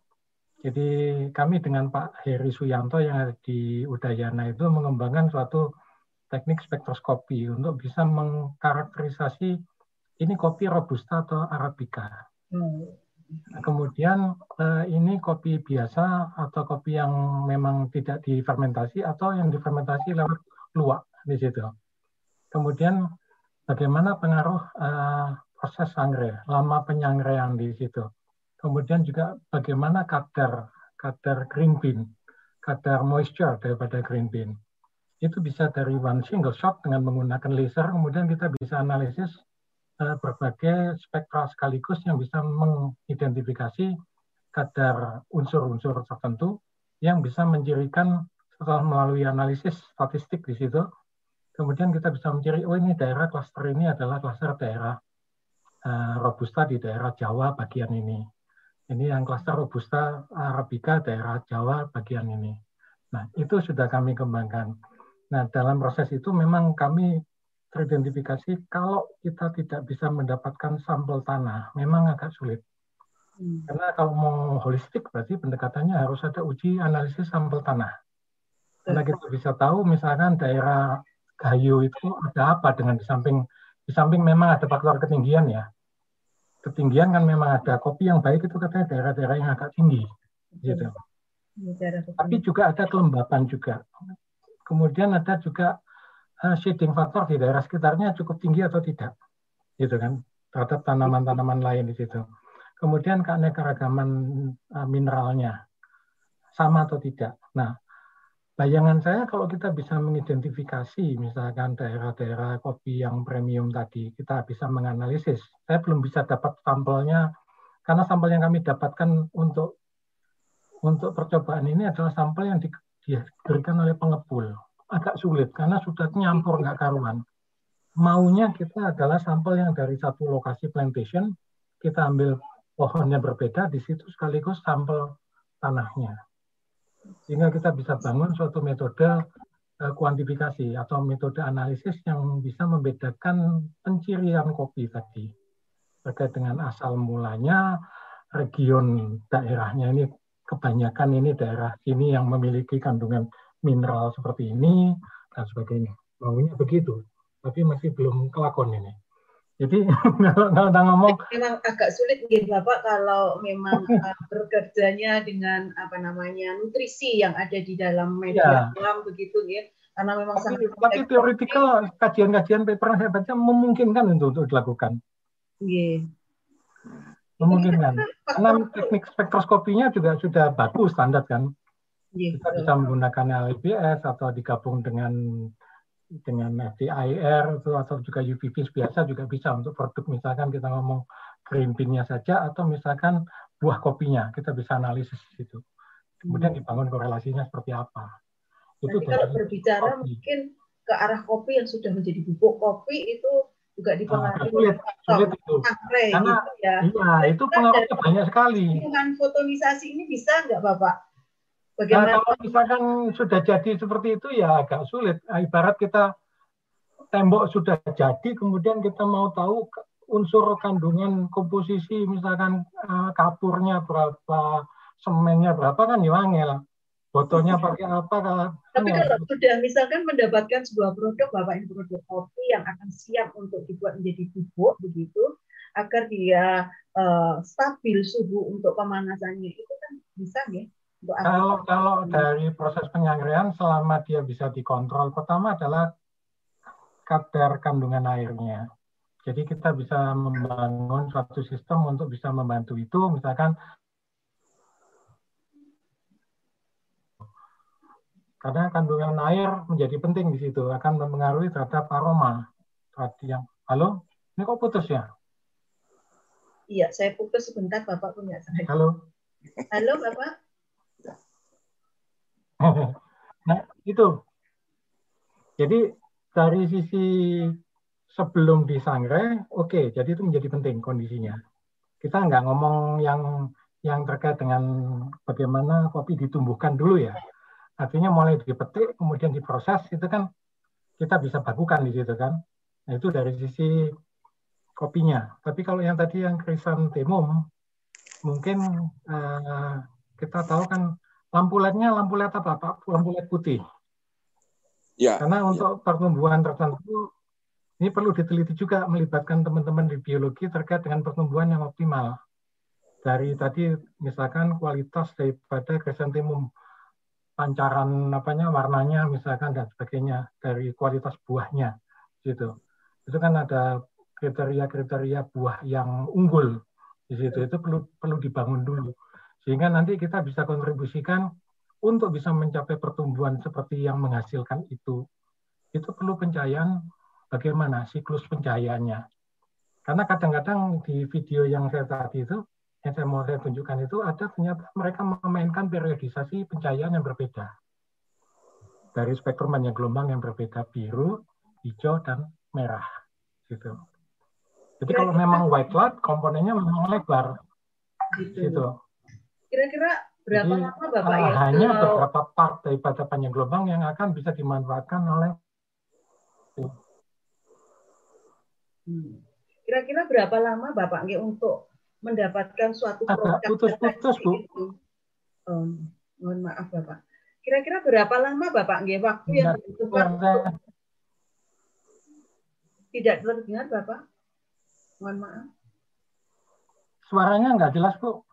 [SPEAKER 2] jadi kami dengan Pak Heri Suyanto yang di Udayana itu mengembangkan suatu teknik spektroskopi untuk bisa mengkarakterisasi ini kopi robusta atau arabica. Hmm. Nah, kemudian eh, ini kopi biasa atau kopi yang memang tidak difermentasi atau yang difermentasi lewat luak di situ. Kemudian bagaimana pengaruh eh, proses sangre, lama penyangraian di situ. Kemudian juga bagaimana kadar kadar green bean, kadar moisture daripada green bean itu bisa dari one single shot dengan menggunakan laser, kemudian kita bisa analisis uh, berbagai spektra sekaligus yang bisa mengidentifikasi kadar unsur-unsur tertentu yang bisa mencirikan setelah melalui analisis statistik di situ, kemudian kita bisa mencari, oh ini daerah klaster ini adalah klaster daerah uh, robusta di daerah Jawa bagian ini. Ini yang klaster robusta arabica daerah Jawa bagian ini. Nah, itu sudah kami kembangkan. Nah, dalam proses itu memang kami teridentifikasi kalau kita tidak bisa mendapatkan sampel tanah, memang agak sulit. Hmm. Karena kalau mau holistik berarti pendekatannya harus ada uji analisis sampel tanah. Karena kita bisa tahu misalkan daerah Gayo itu ada apa dengan di samping di samping memang ada faktor ketinggian ya. Ketinggian kan memang ada kopi yang baik itu katanya daerah-daerah yang agak tinggi gitu. Tapi juga ada kelembapan juga. Kemudian ada juga uh, shading factor di daerah sekitarnya cukup tinggi atau tidak, gitu kan, terhadap tanaman-tanaman lain di situ. Kemudian keanekaragaman uh, mineralnya sama atau tidak. Nah, bayangan saya kalau kita bisa mengidentifikasi misalkan daerah-daerah kopi yang premium tadi, kita bisa menganalisis. Saya belum bisa dapat sampelnya karena sampel yang kami dapatkan untuk untuk percobaan ini adalah sampel yang diberikan oleh pengepul. Agak sulit karena sudah nyampur nggak karuan. Maunya kita adalah sampel yang dari satu lokasi plantation, kita ambil pohonnya berbeda, di situ sekaligus sampel tanahnya sehingga kita bisa bangun suatu metode uh, kuantifikasi atau metode analisis yang bisa membedakan pencirian kopi tadi terkait dengan asal mulanya, region daerahnya ini kebanyakan ini daerah sini yang memiliki kandungan mineral seperti ini dan sebagainya. Maunya begitu, tapi masih belum kelakon ini. Jadi kalau kita ngomong
[SPEAKER 1] memang agak sulit gitu Bapak kalau memang uh, bekerjanya dengan apa namanya nutrisi yang ada di dalam media ya. begitu ya. Karena memang
[SPEAKER 2] tapi, sangat tapi teoritikal kajian-kajian paper yang saya baca memungkinkan untuk, untuk dilakukan. Iya. Memungkinkan. Karena teknik spektroskopinya juga sudah bagus standar kan. Yeah. Kita bisa menggunakan LPS atau digabung dengan dengan FTIR atau juga UVP biasa juga bisa untuk produk misalkan kita ngomong green bean-nya saja atau misalkan buah kopinya kita bisa analisis itu kemudian hmm. dibangun korelasinya seperti apa
[SPEAKER 1] itu Nanti kalau berbicara kopi. mungkin ke arah kopi yang sudah menjadi bubuk kopi itu juga nah, dipengaruhi
[SPEAKER 2] sulit, sulit itu. Angre, karena gitu ya. iya itu pengaruhnya banyak sekali
[SPEAKER 1] dengan fotonisasi ini bisa nggak bapak
[SPEAKER 2] Bagaimana? Nah, kalau misalkan sudah jadi seperti itu ya agak sulit. Nah, ibarat kita tembok sudah jadi, kemudian kita mau tahu unsur kandungan komposisi, misalkan uh, kapurnya berapa, semennya berapa kan ya lah. Botolnya pakai apa? Kan,
[SPEAKER 1] Tapi ya. kalau sudah misalkan mendapatkan sebuah produk, Bapak ini produk kopi yang akan siap untuk dibuat menjadi bubuk begitu, agar dia uh, stabil suhu untuk pemanasannya itu kan bisa ya?
[SPEAKER 2] Kalau kalau dari proses penyangrean selama dia bisa dikontrol, pertama adalah kadar kandungan airnya. Jadi kita bisa membangun suatu sistem untuk bisa membantu itu, misalkan karena kandungan air menjadi penting di situ akan mempengaruhi terhadap aroma. Tadi yang halo, ini kok putus ya?
[SPEAKER 1] Iya, saya putus sebentar, Bapak punya saya.
[SPEAKER 2] Halo.
[SPEAKER 1] Halo, Bapak.
[SPEAKER 2] nah, itu. Jadi dari sisi sebelum disangrai, oke, okay, jadi itu menjadi penting kondisinya. Kita nggak ngomong yang yang terkait dengan bagaimana kopi ditumbuhkan dulu ya. Artinya mulai dipetik, kemudian diproses, itu kan kita bisa bakukan di situ kan. Nah, itu dari sisi kopinya. Tapi kalau yang tadi yang krisantemum, mungkin uh, kita tahu kan Lampu LED-nya lampu LED apa, Pak? Lampu LED putih. Ya. Karena untuk ya. pertumbuhan tertentu ini perlu diteliti juga melibatkan teman-teman di biologi terkait dengan pertumbuhan yang optimal. Dari tadi misalkan kualitas daripada chrysanthemum pancaran apanya warnanya misalkan dan sebagainya dari kualitas buahnya gitu. Itu kan ada kriteria-kriteria buah yang unggul di situ itu perlu perlu dibangun dulu sehingga nanti kita bisa kontribusikan untuk bisa mencapai pertumbuhan seperti yang menghasilkan itu. Itu perlu pencahayaan bagaimana siklus pencahayaannya. Karena kadang-kadang di video yang saya tadi itu, yang saya mau saya tunjukkan itu, ada ternyata mereka memainkan periodisasi pencahayaan yang berbeda. Dari spektrum yang gelombang yang berbeda, biru, hijau, dan merah. Gitu. Jadi kalau memang white light, komponennya memang lebar. Gitu. gitu.
[SPEAKER 1] Kira-kira berapa Jadi, lama Bapak ya?
[SPEAKER 2] Hanya kalau... beberapa part daripada panjang gelombang yang akan bisa dimanfaatkan oleh
[SPEAKER 1] hmm. Kira-kira berapa lama Bapak untuk mendapatkan suatu
[SPEAKER 2] produk putus-putus Bu. Itu?
[SPEAKER 1] Oh, mohon maaf Bapak. Kira-kira berapa lama Bapak nggih waktu yang dibutuhkan untuk tidak terdengar Bapak? Mohon maaf.
[SPEAKER 2] Suaranya nggak jelas Bu.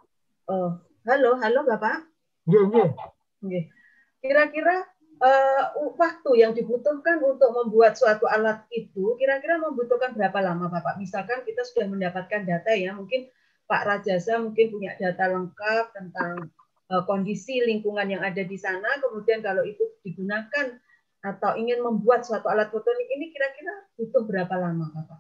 [SPEAKER 1] Oh, Halo, halo Bapak.
[SPEAKER 2] Iya, iya.
[SPEAKER 1] Kira-kira uh, waktu yang dibutuhkan untuk membuat suatu alat itu kira-kira membutuhkan berapa lama Bapak? Misalkan kita sudah mendapatkan data ya, mungkin Pak Rajasa mungkin punya data lengkap tentang uh, kondisi lingkungan yang ada di sana, kemudian kalau itu digunakan atau ingin membuat suatu alat fotonik ini kira-kira butuh berapa lama, Bapak?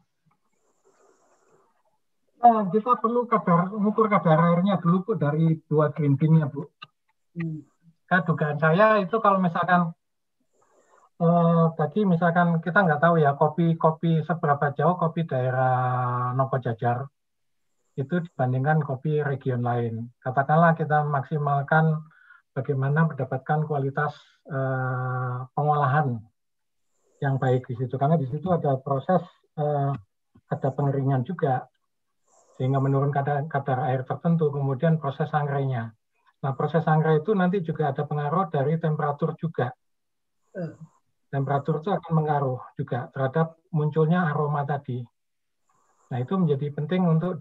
[SPEAKER 2] Nah, kita perlu kadar mengukur kadar airnya dulu Bu dari dua bin Bu. Hmm. Kan dugaan saya itu kalau misalkan eh, tadi misalkan kita nggak tahu ya kopi-kopi seberapa jauh kopi daerah Nopo Jajar itu dibandingkan kopi region lain. Katakanlah kita maksimalkan bagaimana mendapatkan kualitas eh, pengolahan yang baik di situ karena di situ ada proses eh, ada pengeringan juga sehingga menurun kadar, kadar air tertentu kemudian proses sangrainya. Nah proses sangrai itu nanti juga ada pengaruh dari temperatur juga. Hmm temperatur itu akan mengaruh juga terhadap munculnya aroma tadi. Nah, itu menjadi penting untuk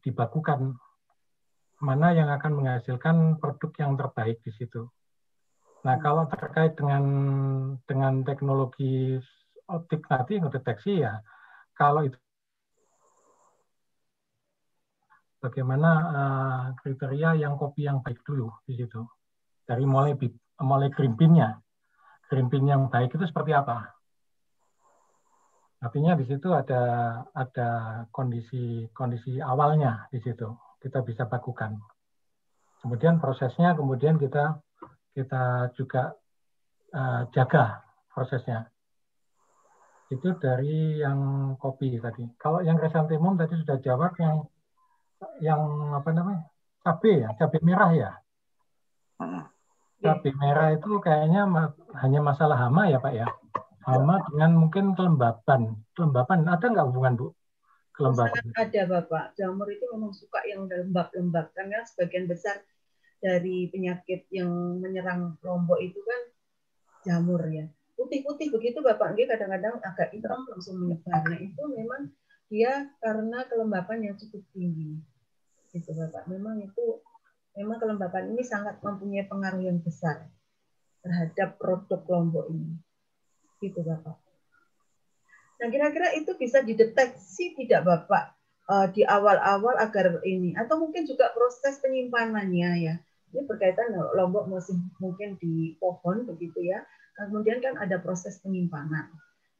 [SPEAKER 2] dibakukan mana yang akan menghasilkan produk yang terbaik di situ. Nah, kalau terkait dengan dengan teknologi optik nanti deteksi ya, kalau itu bagaimana uh, kriteria yang kopi yang baik dulu di situ dari mulai mulai krimpinnya green yang baik itu seperti apa? Artinya di situ ada ada kondisi kondisi awalnya di situ kita bisa bakukan. Kemudian prosesnya kemudian kita kita juga uh, jaga prosesnya. Itu dari yang kopi tadi. Kalau yang kresantemum tadi sudah jawab yang yang apa namanya cabai ya, cabai merah ya. Cabai merah itu kayaknya hanya masalah hama ya Pak ya? Hama dengan mungkin kelembapan. Kelembapan ada nggak hubungan Bu?
[SPEAKER 1] Kelembapan. Sangat ada Bapak. Jamur itu memang suka yang lembab-lembab. Karena sebagian besar dari penyakit yang menyerang lombok itu kan jamur ya. Putih-putih begitu Bapak. Dia kadang-kadang agak hitam langsung menyebar. Nah itu memang dia karena kelembapan yang cukup tinggi. Gitu Bapak. Memang itu memang kelembapan ini sangat mempunyai pengaruh yang besar terhadap produk kelompok ini. Gitu Bapak. Nah kira-kira itu bisa dideteksi tidak Bapak uh, di awal-awal agar ini atau mungkin juga proses penyimpanannya ya. Ini berkaitan lombok masih mungkin di pohon begitu ya. Kemudian kan ada proses penyimpanan.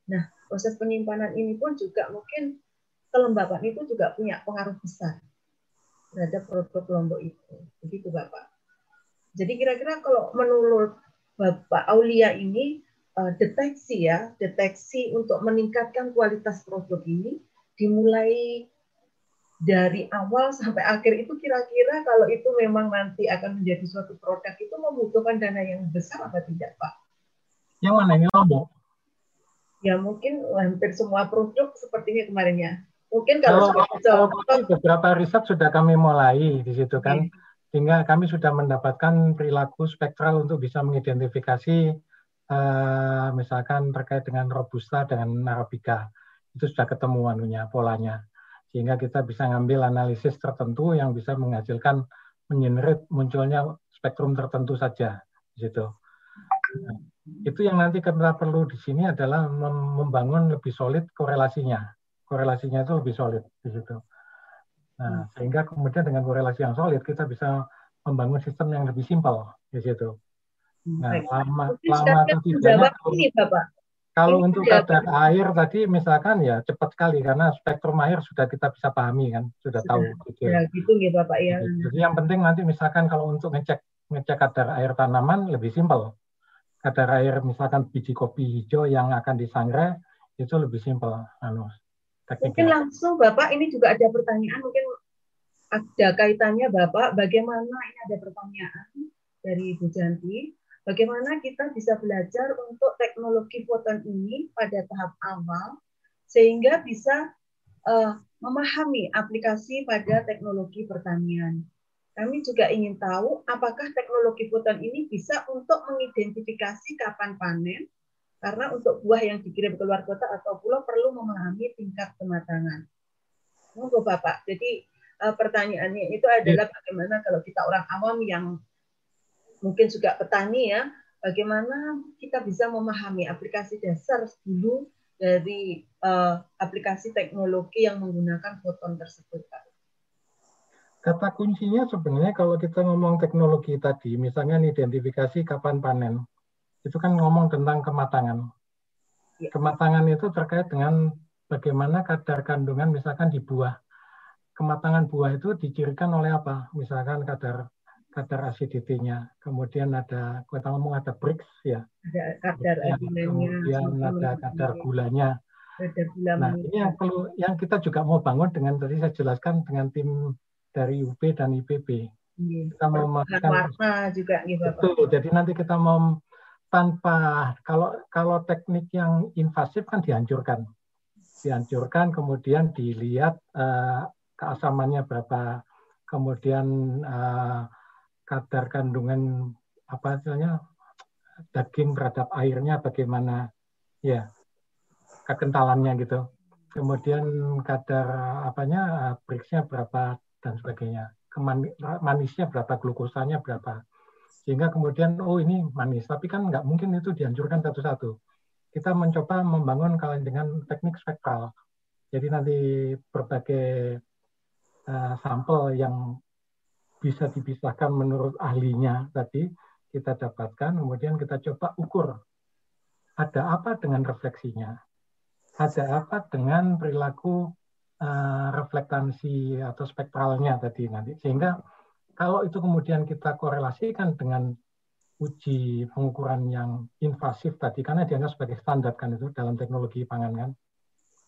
[SPEAKER 1] Nah, proses penyimpanan ini pun juga mungkin kelembapan itu juga punya pengaruh besar terhadap produk kelompok itu. Begitu Bapak. Jadi kira-kira kalau menurut Bapak Aulia ini eh, deteksi ya, deteksi untuk meningkatkan kualitas produk ini dimulai dari awal sampai akhir itu kira-kira kalau itu memang nanti akan menjadi suatu produk itu membutuhkan dana yang besar apa tidak Pak?
[SPEAKER 2] Yang mana ini Lombok?
[SPEAKER 1] Ya mungkin hampir semua produk sepertinya kemarin ya.
[SPEAKER 2] Mungkin kalau, kalau, kalau beberapa riset sudah kami mulai di situ kan, okay. sehingga kami sudah mendapatkan perilaku spektral untuk bisa mengidentifikasi uh, misalkan terkait dengan robusta dengan arabica itu sudah ketemu anunya polanya, sehingga kita bisa ngambil analisis tertentu yang bisa menghasilkan mengenerate munculnya spektrum tertentu saja di situ. Nah, itu yang nanti kita perlu di sini adalah membangun lebih solid korelasinya korelasinya itu lebih solid di situ. Nah, sehingga kemudian dengan korelasi yang solid kita bisa membangun sistem yang lebih simpel di situ. Nah, lama lama atau tidaknya ini, Bapak. Kalau ini untuk kadar air tadi misalkan ya cepat sekali karena spektrum air sudah kita bisa pahami kan, sudah, sudah tahu
[SPEAKER 1] gitu. Ya, gitu ya Bapak ya.
[SPEAKER 2] Jadi yang penting nanti misalkan kalau untuk ngecek ngecek kadar air tanaman lebih simpel. Kadar air misalkan biji kopi hijau yang akan disangrai itu lebih simpel anu
[SPEAKER 1] Mungkin langsung Bapak ini juga ada pertanyaan mungkin ada kaitannya Bapak bagaimana ini ada pertanyaan dari Bu Janti bagaimana kita bisa belajar untuk teknologi foton ini pada tahap awal sehingga bisa uh, memahami aplikasi pada teknologi pertanian. Kami juga ingin tahu apakah teknologi foton ini bisa untuk mengidentifikasi kapan panen karena untuk buah yang dikirim ke luar kota atau pulau perlu memahami tingkat kematangan. Monggo Bapak. Jadi uh, pertanyaannya itu adalah iya. bagaimana kalau kita orang awam yang mungkin juga petani ya, bagaimana kita bisa memahami aplikasi dasar dulu dari uh, aplikasi teknologi yang menggunakan foton tersebut, Pak.
[SPEAKER 2] Kata kuncinya sebenarnya kalau kita ngomong teknologi tadi, misalnya identifikasi kapan panen, itu kan ngomong tentang kematangan. Ya. Kematangan itu terkait dengan bagaimana kadar kandungan misalkan di buah. Kematangan buah itu dicirikan oleh apa? Misalkan kadar kadar acidity-nya, kemudian ada kita ngomong ada Brix ya.
[SPEAKER 1] Ada kadar
[SPEAKER 2] kemudian ada kadar gulanya. nah, ini yang perlu yang kita juga mau bangun dengan tadi saya jelaskan dengan tim dari UP dan IPB.
[SPEAKER 1] Iya. Kita mau warna juga gitu
[SPEAKER 2] Betul. Jadi nanti kita mau tanpa kalau kalau teknik yang invasif kan dihancurkan. Dihancurkan kemudian dilihat uh, keasamannya berapa, kemudian uh, kadar kandungan apa istilahnya daging terhadap airnya bagaimana ya kekentalannya gitu kemudian kadar apanya brixnya berapa dan sebagainya. Manisnya berapa, glukosanya berapa. Sehingga kemudian, oh ini manis. Tapi kan nggak mungkin itu dihancurkan satu-satu. Kita mencoba membangun kalian dengan teknik spektral. Jadi nanti berbagai uh, sampel yang bisa dipisahkan menurut ahlinya tadi kita dapatkan, kemudian kita coba ukur ada apa dengan refleksinya, ada apa dengan perilaku uh, reflektansi atau spektralnya tadi nanti? Sehingga kalau itu kemudian kita korelasikan dengan uji pengukuran yang invasif tadi karena dianggap sebagai standar kan itu dalam teknologi pangan kan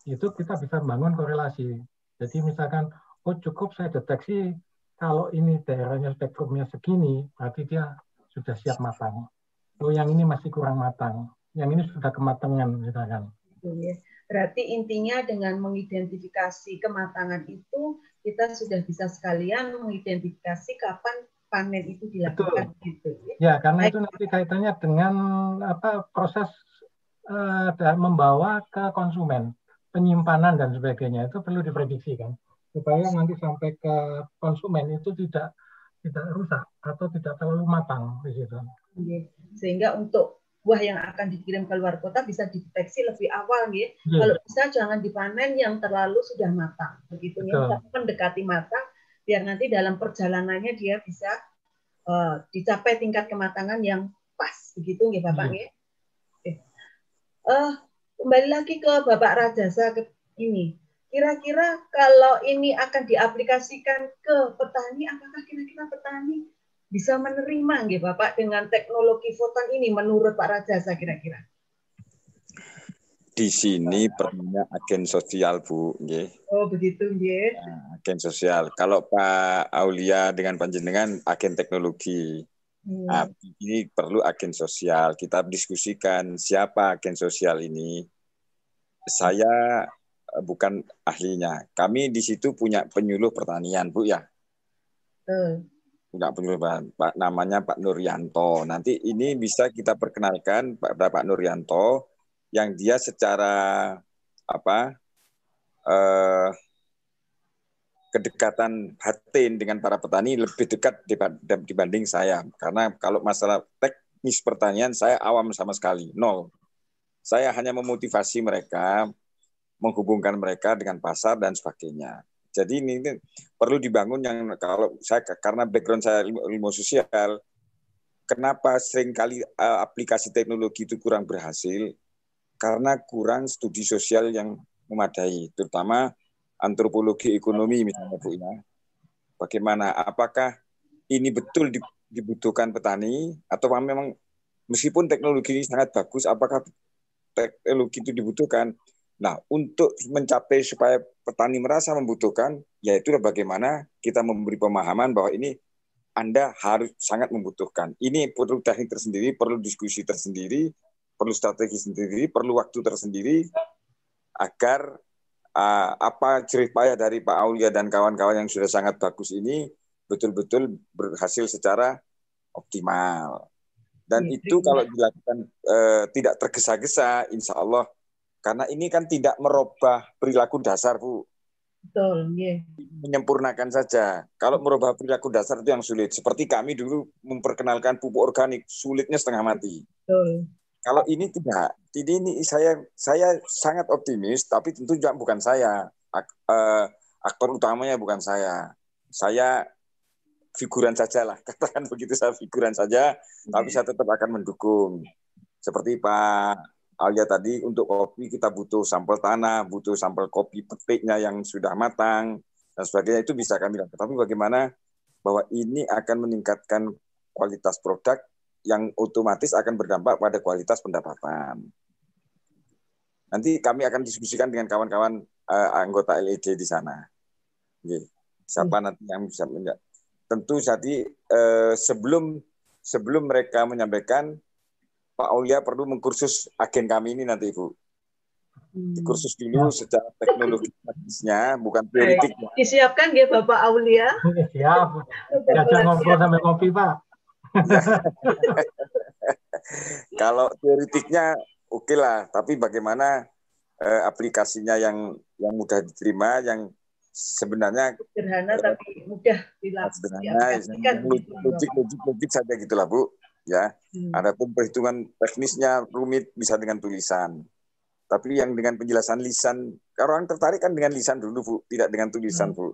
[SPEAKER 2] itu kita bisa membangun korelasi. Jadi misalkan oh cukup saya deteksi kalau ini daerahnya spektrumnya segini berarti dia sudah siap matang oh yang ini masih kurang matang yang ini sudah kematangan misalkan
[SPEAKER 1] iya. Berarti intinya dengan mengidentifikasi kematangan itu kita sudah bisa sekalian mengidentifikasi kapan panen itu dilakukan
[SPEAKER 2] Betul. gitu. Ya, karena Baik. itu nanti kaitannya dengan apa proses uh, membawa ke konsumen, penyimpanan dan sebagainya itu perlu diprediksi kan supaya nanti sampai ke konsumen itu tidak tidak rusak atau tidak terlalu matang di situ.
[SPEAKER 1] Iya. Sehingga untuk buah yang akan dikirim ke luar kota bisa dideteksi lebih awal ya. Hmm. Kalau bisa jangan dipanen yang terlalu sudah matang. Begitu ya, mendekati matang biar nanti dalam perjalanannya dia bisa uh, dicapai tingkat kematangan yang pas. Begitu ya Bapak hmm. ya. Uh, kembali lagi ke Bapak Rajasa ke ini. Kira-kira kalau ini akan diaplikasikan ke petani, apakah kira-kira petani bisa menerima nggih Bapak dengan teknologi foton ini menurut Pak Raja saya kira-kira?
[SPEAKER 3] Di sini perlunya agen sosial Bu, nggih.
[SPEAKER 1] Oh, begitu nggih.
[SPEAKER 3] Nah, agen sosial. Kalau Pak Aulia dengan panjenengan agen teknologi. Hmm. Nah, ini perlu agen sosial. Kita diskusikan siapa agen sosial ini. Saya bukan ahlinya. Kami di situ punya penyuluh pertanian, Bu ya. Hmm nggak penyuluhan Pak namanya Pak Nuryanto. Nanti ini bisa kita perkenalkan pada Pak Nuryanto yang dia secara apa eh, kedekatan hati dengan para petani lebih dekat dibanding saya karena kalau masalah teknis pertanian saya awam sama sekali nol. Saya hanya memotivasi mereka, menghubungkan mereka dengan pasar dan sebagainya. Jadi ini, ini perlu dibangun yang kalau saya karena background saya ilmu, sosial, kenapa sering kali uh, aplikasi teknologi itu kurang berhasil? Karena kurang studi sosial yang memadai, terutama antropologi ekonomi misalnya Bu ya. Bagaimana? Apakah ini betul dibutuhkan petani atau memang meskipun teknologi ini sangat bagus, apakah teknologi itu dibutuhkan? Nah, untuk mencapai supaya petani merasa membutuhkan, yaitu bagaimana kita memberi pemahaman bahwa ini Anda harus sangat membutuhkan. Ini perlu teknik tersendiri, perlu diskusi tersendiri, perlu strategi sendiri, perlu waktu tersendiri agar uh, apa jerih payah dari Pak Aulia dan kawan-kawan yang sudah sangat bagus ini betul-betul berhasil secara optimal. Dan ya, itu kalau dilakukan uh, tidak tergesa-gesa, insya Allah karena ini kan tidak merubah perilaku dasar, Bu.
[SPEAKER 1] Betul, yeah.
[SPEAKER 3] Menyempurnakan saja. Kalau merubah perilaku dasar itu yang sulit. Seperti kami dulu memperkenalkan pupuk organik, sulitnya setengah mati.
[SPEAKER 1] Betul.
[SPEAKER 3] Kalau ini tidak. Jadi ini saya saya sangat optimis, tapi tentu juga bukan saya. Ak, uh, aktor utamanya bukan saya. saya figuran saja lah, katakan begitu saya figuran saja, tapi saya tetap akan mendukung. Seperti Pak Alia tadi, untuk kopi kita butuh sampel tanah, butuh sampel kopi petiknya yang sudah matang, dan sebagainya itu bisa kami lakukan. Tapi bagaimana bahwa ini akan meningkatkan kualitas produk yang otomatis akan berdampak pada kualitas pendapatan. Nanti kami akan diskusikan dengan kawan-kawan uh, anggota LED di sana. Oke. Siapa hmm. nanti yang bisa menjawab? Tentu jadi uh, sebelum sebelum mereka menyampaikan, Pak Aulia perlu mengkursus agen kami ini nanti Ibu. Hmm. Kursus dulu secara teknologi teknisnya, bukan teoritik.
[SPEAKER 1] Disiapkan ya Bapak Aulia.
[SPEAKER 2] Siap. Jangan ngobrol sampai kopi Pak.
[SPEAKER 3] Kalau teoritiknya oke okay lah. Tapi bagaimana eh, aplikasinya yang yang mudah diterima, yang sebenarnya
[SPEAKER 1] sederhana eh, tapi mudah dilakukan.
[SPEAKER 3] Sederhana, logik, logik, logik saja gitulah bu. Ya, hmm. adapun perhitungan teknisnya rumit bisa dengan tulisan. Tapi yang dengan penjelasan lisan, orang tertarik kan dengan lisan dulu bu, tidak dengan tulisan hmm. bu.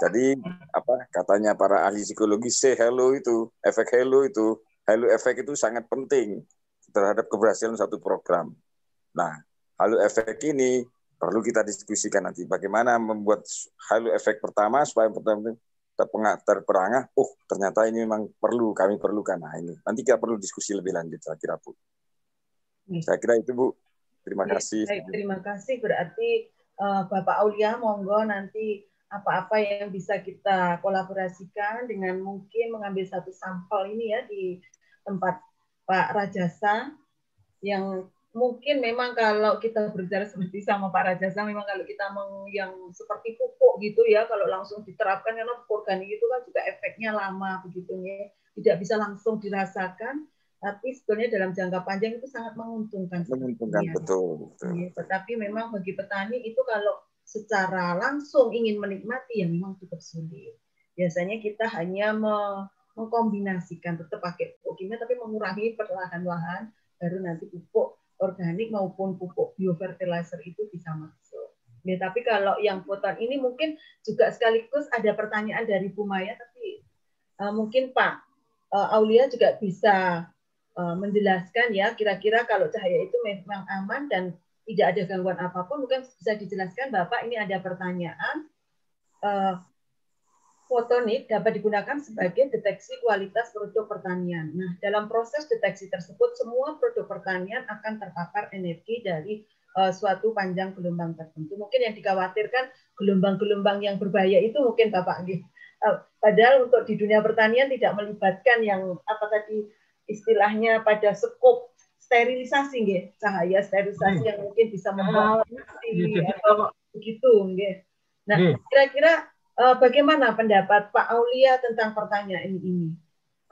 [SPEAKER 3] Jadi apa katanya para ahli psikologi say hello itu, efek hello itu, hello efek itu sangat penting terhadap keberhasilan satu program. Nah, halo efek ini perlu kita diskusikan nanti bagaimana membuat halo efek pertama supaya pertama terperangah, oh ternyata ini memang perlu, kami perlukan. Nah ini, nanti kita perlu diskusi lebih lanjut, saya kira Bu. Saya kira itu Bu. Terima kasih.
[SPEAKER 1] Baik, terima kasih. Berarti uh, Bapak Aulia, monggo nanti apa-apa yang bisa kita kolaborasikan dengan mungkin mengambil satu sampel ini ya di tempat Pak Rajasa yang mungkin memang kalau kita berbicara seperti sama Pak Rajasa memang kalau kita meng, yang seperti pupuk gitu ya kalau langsung diterapkan karena pupuk organik itu kan juga efeknya lama begitu ya tidak bisa langsung dirasakan tapi sebetulnya dalam jangka panjang itu sangat menguntungkan
[SPEAKER 3] menguntungkan betul, betul.
[SPEAKER 1] Ya, tetapi memang bagi petani itu kalau secara langsung ingin menikmati ya memang cukup sulit biasanya kita hanya mengkombinasikan tetap pakai pupuk kimia tapi mengurangi perlahan-lahan baru nanti pupuk organik maupun pupuk biofertilizer itu bisa masuk. Ya, tapi kalau yang foton ini mungkin juga sekaligus ada pertanyaan dari Bu Maya, tapi uh, mungkin Pak uh, Aulia juga bisa uh, menjelaskan ya kira-kira kalau cahaya itu memang aman dan tidak ada gangguan apa pun, mungkin bisa dijelaskan Bapak ini ada pertanyaan uh, fotonik dapat digunakan sebagai deteksi kualitas produk pertanian. Nah, dalam proses deteksi tersebut, semua produk pertanian akan terpapar energi dari uh, suatu panjang gelombang tertentu. Mungkin yang dikhawatirkan gelombang-gelombang yang berbahaya itu mungkin Bapak Uh, padahal untuk di dunia pertanian tidak melibatkan yang apa tadi istilahnya pada skop sterilisasi nggih, cahaya sterilisasi hmm. yang mungkin bisa membuat uh, begitu nggih. Nah, kira-kira uh, bagaimana pendapat Pak Aulia tentang pertanyaan ini?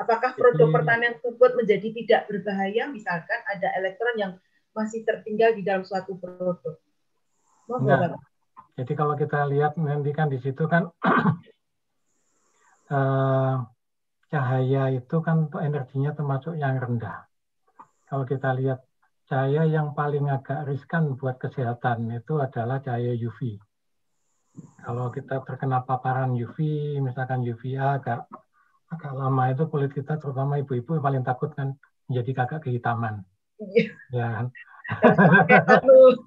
[SPEAKER 1] Apakah produk pertanian tersebut menjadi tidak berbahaya, misalkan ada elektron yang masih tertinggal di dalam suatu produk?
[SPEAKER 2] Jadi kalau kita lihat nanti kan di situ kan uh, cahaya itu kan energinya termasuk yang rendah. Kalau kita lihat cahaya yang paling agak riskan buat kesehatan itu adalah cahaya UV. Kalau kita terkena paparan UV, misalkan UVA agak agak lama itu kulit kita terutama ibu-ibu paling takut kan menjadi kakak kehitaman. Iya. Ya kan?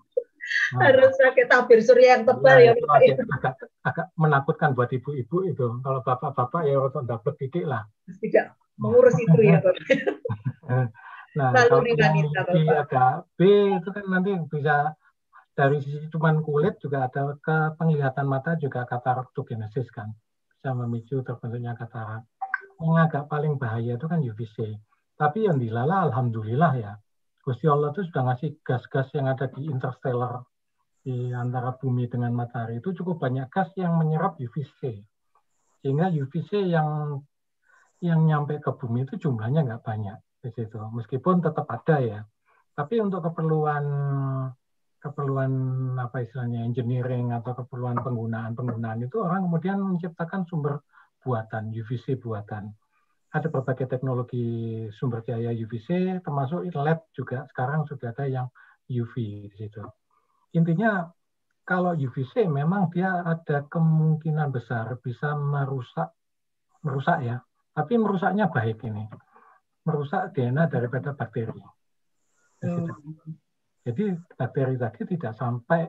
[SPEAKER 1] Harus pakai tabir surya yang tebal nah, ya, Pak.
[SPEAKER 2] Ya. Agak, agak menakutkan buat ibu-ibu itu. Kalau bapak-bapak ya untuk dapat titik lah.
[SPEAKER 1] Tidak mengurus itu ya,
[SPEAKER 2] nah, Lalu kalau yang agak B itu kan nanti bisa dari sisi cuman kulit juga ada ke penglihatan mata juga kataraktogenesis kan bisa memicu terbentuknya katarak. Yang agak paling bahaya itu kan UVC. Tapi yang dilala alhamdulillah ya. Gusti Allah itu sudah ngasih gas-gas yang ada di interstellar di antara bumi dengan matahari itu cukup banyak gas yang menyerap UVC. Sehingga UVC yang yang nyampe ke bumi itu jumlahnya nggak banyak di situ. Meskipun tetap ada ya. Tapi untuk keperluan keperluan apa istilahnya engineering atau keperluan penggunaan penggunaan itu orang kemudian menciptakan sumber buatan UVC buatan. Ada berbagai teknologi sumber cahaya UVC termasuk LED juga. Sekarang sudah ada yang UV di situ. Intinya kalau UVC memang dia ada kemungkinan besar bisa merusak merusak ya, tapi merusaknya baik ini, merusak DNA daripada bakteri. Jadi bakteri tadi tidak sampai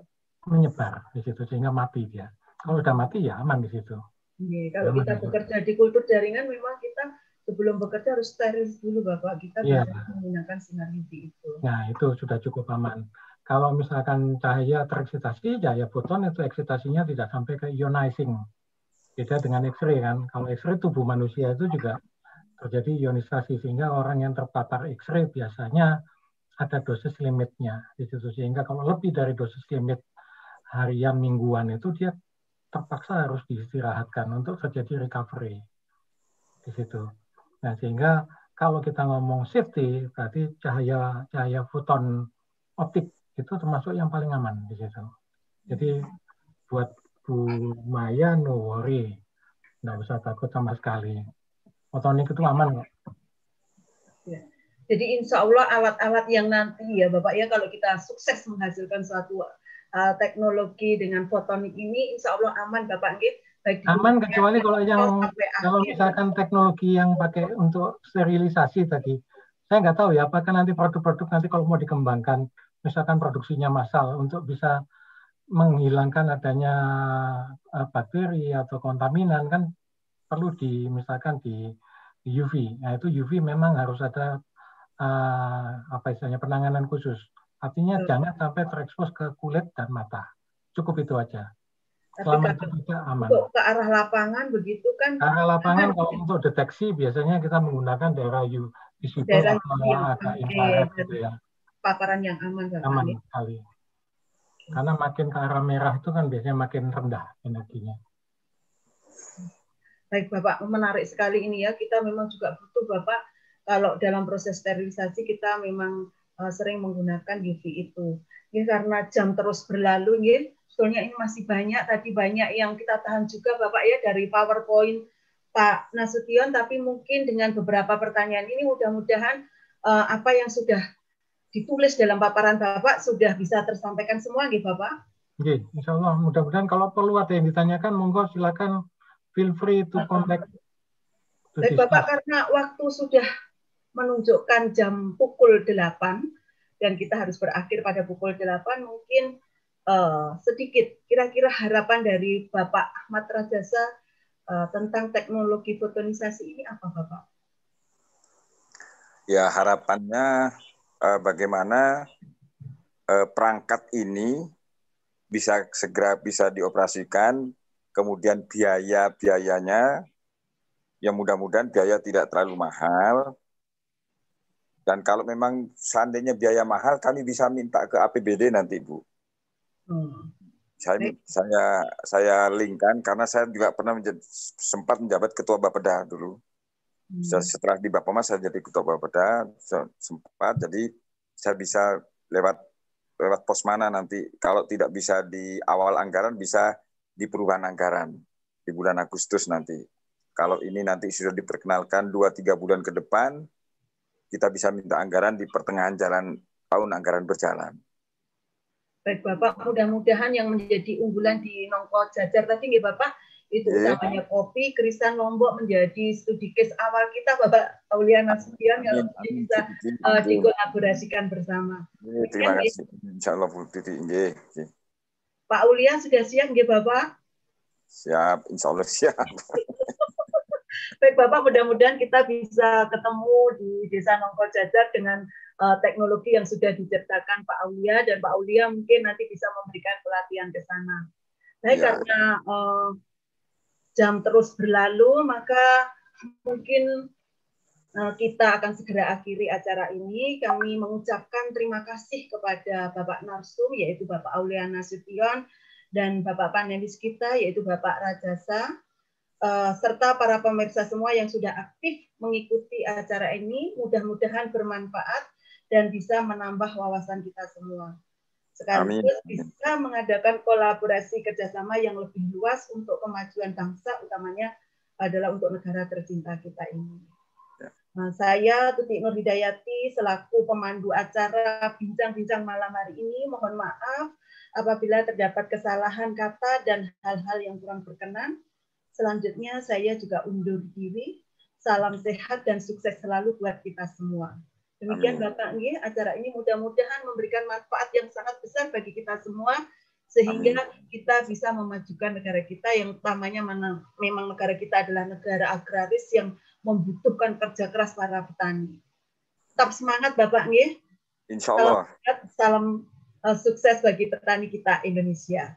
[SPEAKER 2] menyebar di situ sehingga mati dia. Kalau sudah mati ya aman di situ.
[SPEAKER 1] Iya, kalau kita bekerja di kultur jaringan memang kita sebelum bekerja harus steril dulu Bapak. Kita ya. menggunakan sinar UV itu.
[SPEAKER 2] Nah, itu sudah cukup aman. Kalau misalkan cahaya tereksitasi, cahaya foton itu eksitasinya tidak sampai ke ionizing. Beda dengan X-ray kan. Kalau X-ray tubuh manusia itu juga terjadi ionisasi sehingga orang yang terpapar X-ray biasanya ada dosis limitnya di situ sehingga kalau lebih dari dosis limit harian mingguan itu dia terpaksa harus diistirahatkan untuk terjadi recovery di situ. Nah sehingga kalau kita ngomong safety berarti cahaya cahaya foton optik itu termasuk yang paling aman di situ. Jadi buat Bu Maya no worry, nggak usah takut sama sekali. Fotonik itu aman kok.
[SPEAKER 1] Jadi insya Allah alat-alat yang nanti ya Bapak ya kalau kita sukses menghasilkan suatu uh, teknologi dengan fotonik ini insya Allah aman Bapak gitu.
[SPEAKER 2] aman kecuali kalau yang kalau misalkan teknologi yang pakai untuk sterilisasi tadi saya nggak tahu ya apakah nanti produk-produk nanti kalau mau dikembangkan misalkan produksinya massal untuk bisa menghilangkan adanya uh, bakteri atau kontaminan kan perlu di misalkan di UV. Nah itu UV memang harus ada uh, apa istilahnya penanganan khusus. Artinya hmm. jangan sampai terekspos ke kulit dan mata. Cukup itu aja.
[SPEAKER 1] Selama itu tidak aman. Untuk ke arah lapangan begitu kan?
[SPEAKER 2] Ke arah lapangan kalau untuk deteksi biasanya kita menggunakan daerah UV visible atau agak infrared gitu ya
[SPEAKER 1] paparan yang aman?
[SPEAKER 2] Aman sekali. Karena makin ke arah merah itu kan biasanya makin rendah energinya.
[SPEAKER 1] Baik Bapak, menarik sekali ini ya. Kita memang juga butuh Bapak kalau dalam proses sterilisasi kita memang uh, sering menggunakan UV itu. Ya karena jam terus berlalu ya, sebetulnya ini masih banyak tadi banyak yang kita tahan juga Bapak ya dari PowerPoint Pak Nasution tapi mungkin dengan beberapa pertanyaan ini mudah-mudahan uh, apa yang sudah ditulis dalam paparan Bapak sudah bisa tersampaikan semua nih Bapak?
[SPEAKER 2] Oke, insya Allah mudah-mudahan kalau perlu ada yang ditanyakan, monggo silakan feel free to contact.
[SPEAKER 1] Baik Bapak, karena waktu sudah menunjukkan jam pukul 8 dan kita harus berakhir pada pukul 8, mungkin uh, sedikit kira-kira harapan dari Bapak Ahmad Rajasa uh, tentang teknologi fotonisasi ini apa Bapak?
[SPEAKER 3] Ya harapannya uh, bagaimana uh, perangkat ini bisa segera bisa dioperasikan, kemudian biaya-biayanya, yang mudah-mudahan biaya tidak terlalu mahal. Dan kalau memang seandainya biaya mahal, kami bisa minta ke APBD nanti, Bu. Hmm. Saya, saya saya linkkan karena saya juga pernah menjadi, sempat menjabat ketua Bapeda dulu. Hmm. Setelah di Bappemas saya jadi ketua Bapeda sempat jadi saya bisa lewat lewat pos mana nanti kalau tidak bisa di awal anggaran bisa di perubahan anggaran di bulan Agustus nanti. Kalau ini nanti sudah diperkenalkan dua tiga bulan ke depan, kita bisa minta anggaran di pertengahan jalan tahun anggaran berjalan.
[SPEAKER 1] Baik Bapak, mudah-mudahan yang menjadi unggulan di Nongko Jajar tadi nggih Bapak itu yeah. utamanya kopi, Kristian Lombok menjadi studi case awal kita Bapak Aulia Nasution kalau bisa uh, dikolaborasikan bersama.
[SPEAKER 3] Yeah, terima kasih. Insya Allah Bu Titi. Yeah.
[SPEAKER 1] Pak Aulia sudah siap nggih Bapak?
[SPEAKER 3] Siap, insya Allah siap.
[SPEAKER 1] Baik Bapak, mudah-mudahan kita bisa ketemu di Desa Nongko Jajar dengan uh, teknologi yang sudah diciptakan Pak Aulia dan Pak Aulia mungkin nanti bisa memberikan pelatihan ke sana. Baik, ya. karena uh, jam terus berlalu, maka mungkin eh, kita akan segera akhiri acara ini. Kami mengucapkan terima kasih kepada Bapak Narsum, yaitu Bapak Aulia Nasution, dan Bapak panelis kita, yaitu Bapak Rajasa, serta para pemirsa semua yang sudah aktif mengikuti acara ini. Mudah-mudahan bermanfaat dan bisa menambah wawasan kita semua sekaligus bisa mengadakan kolaborasi kerjasama yang lebih luas untuk kemajuan bangsa, utamanya adalah untuk negara tercinta kita ini. Ya. Nah, saya Tuti Nur Hidayati selaku pemandu acara bincang-bincang malam hari ini mohon maaf Apabila terdapat kesalahan kata dan hal-hal yang kurang berkenan, selanjutnya saya juga undur diri. Salam sehat dan sukses selalu buat kita semua. Demikian Amin. Bapak Nggih, acara ini mudah-mudahan memberikan manfaat yang sangat besar bagi kita semua sehingga Amin. kita bisa memajukan negara kita yang utamanya mana memang negara kita adalah negara agraris yang membutuhkan kerja keras para petani. Tetap semangat Bapak Nggih.
[SPEAKER 3] Insya Allah.
[SPEAKER 1] Salam, salam uh, sukses bagi petani kita Indonesia.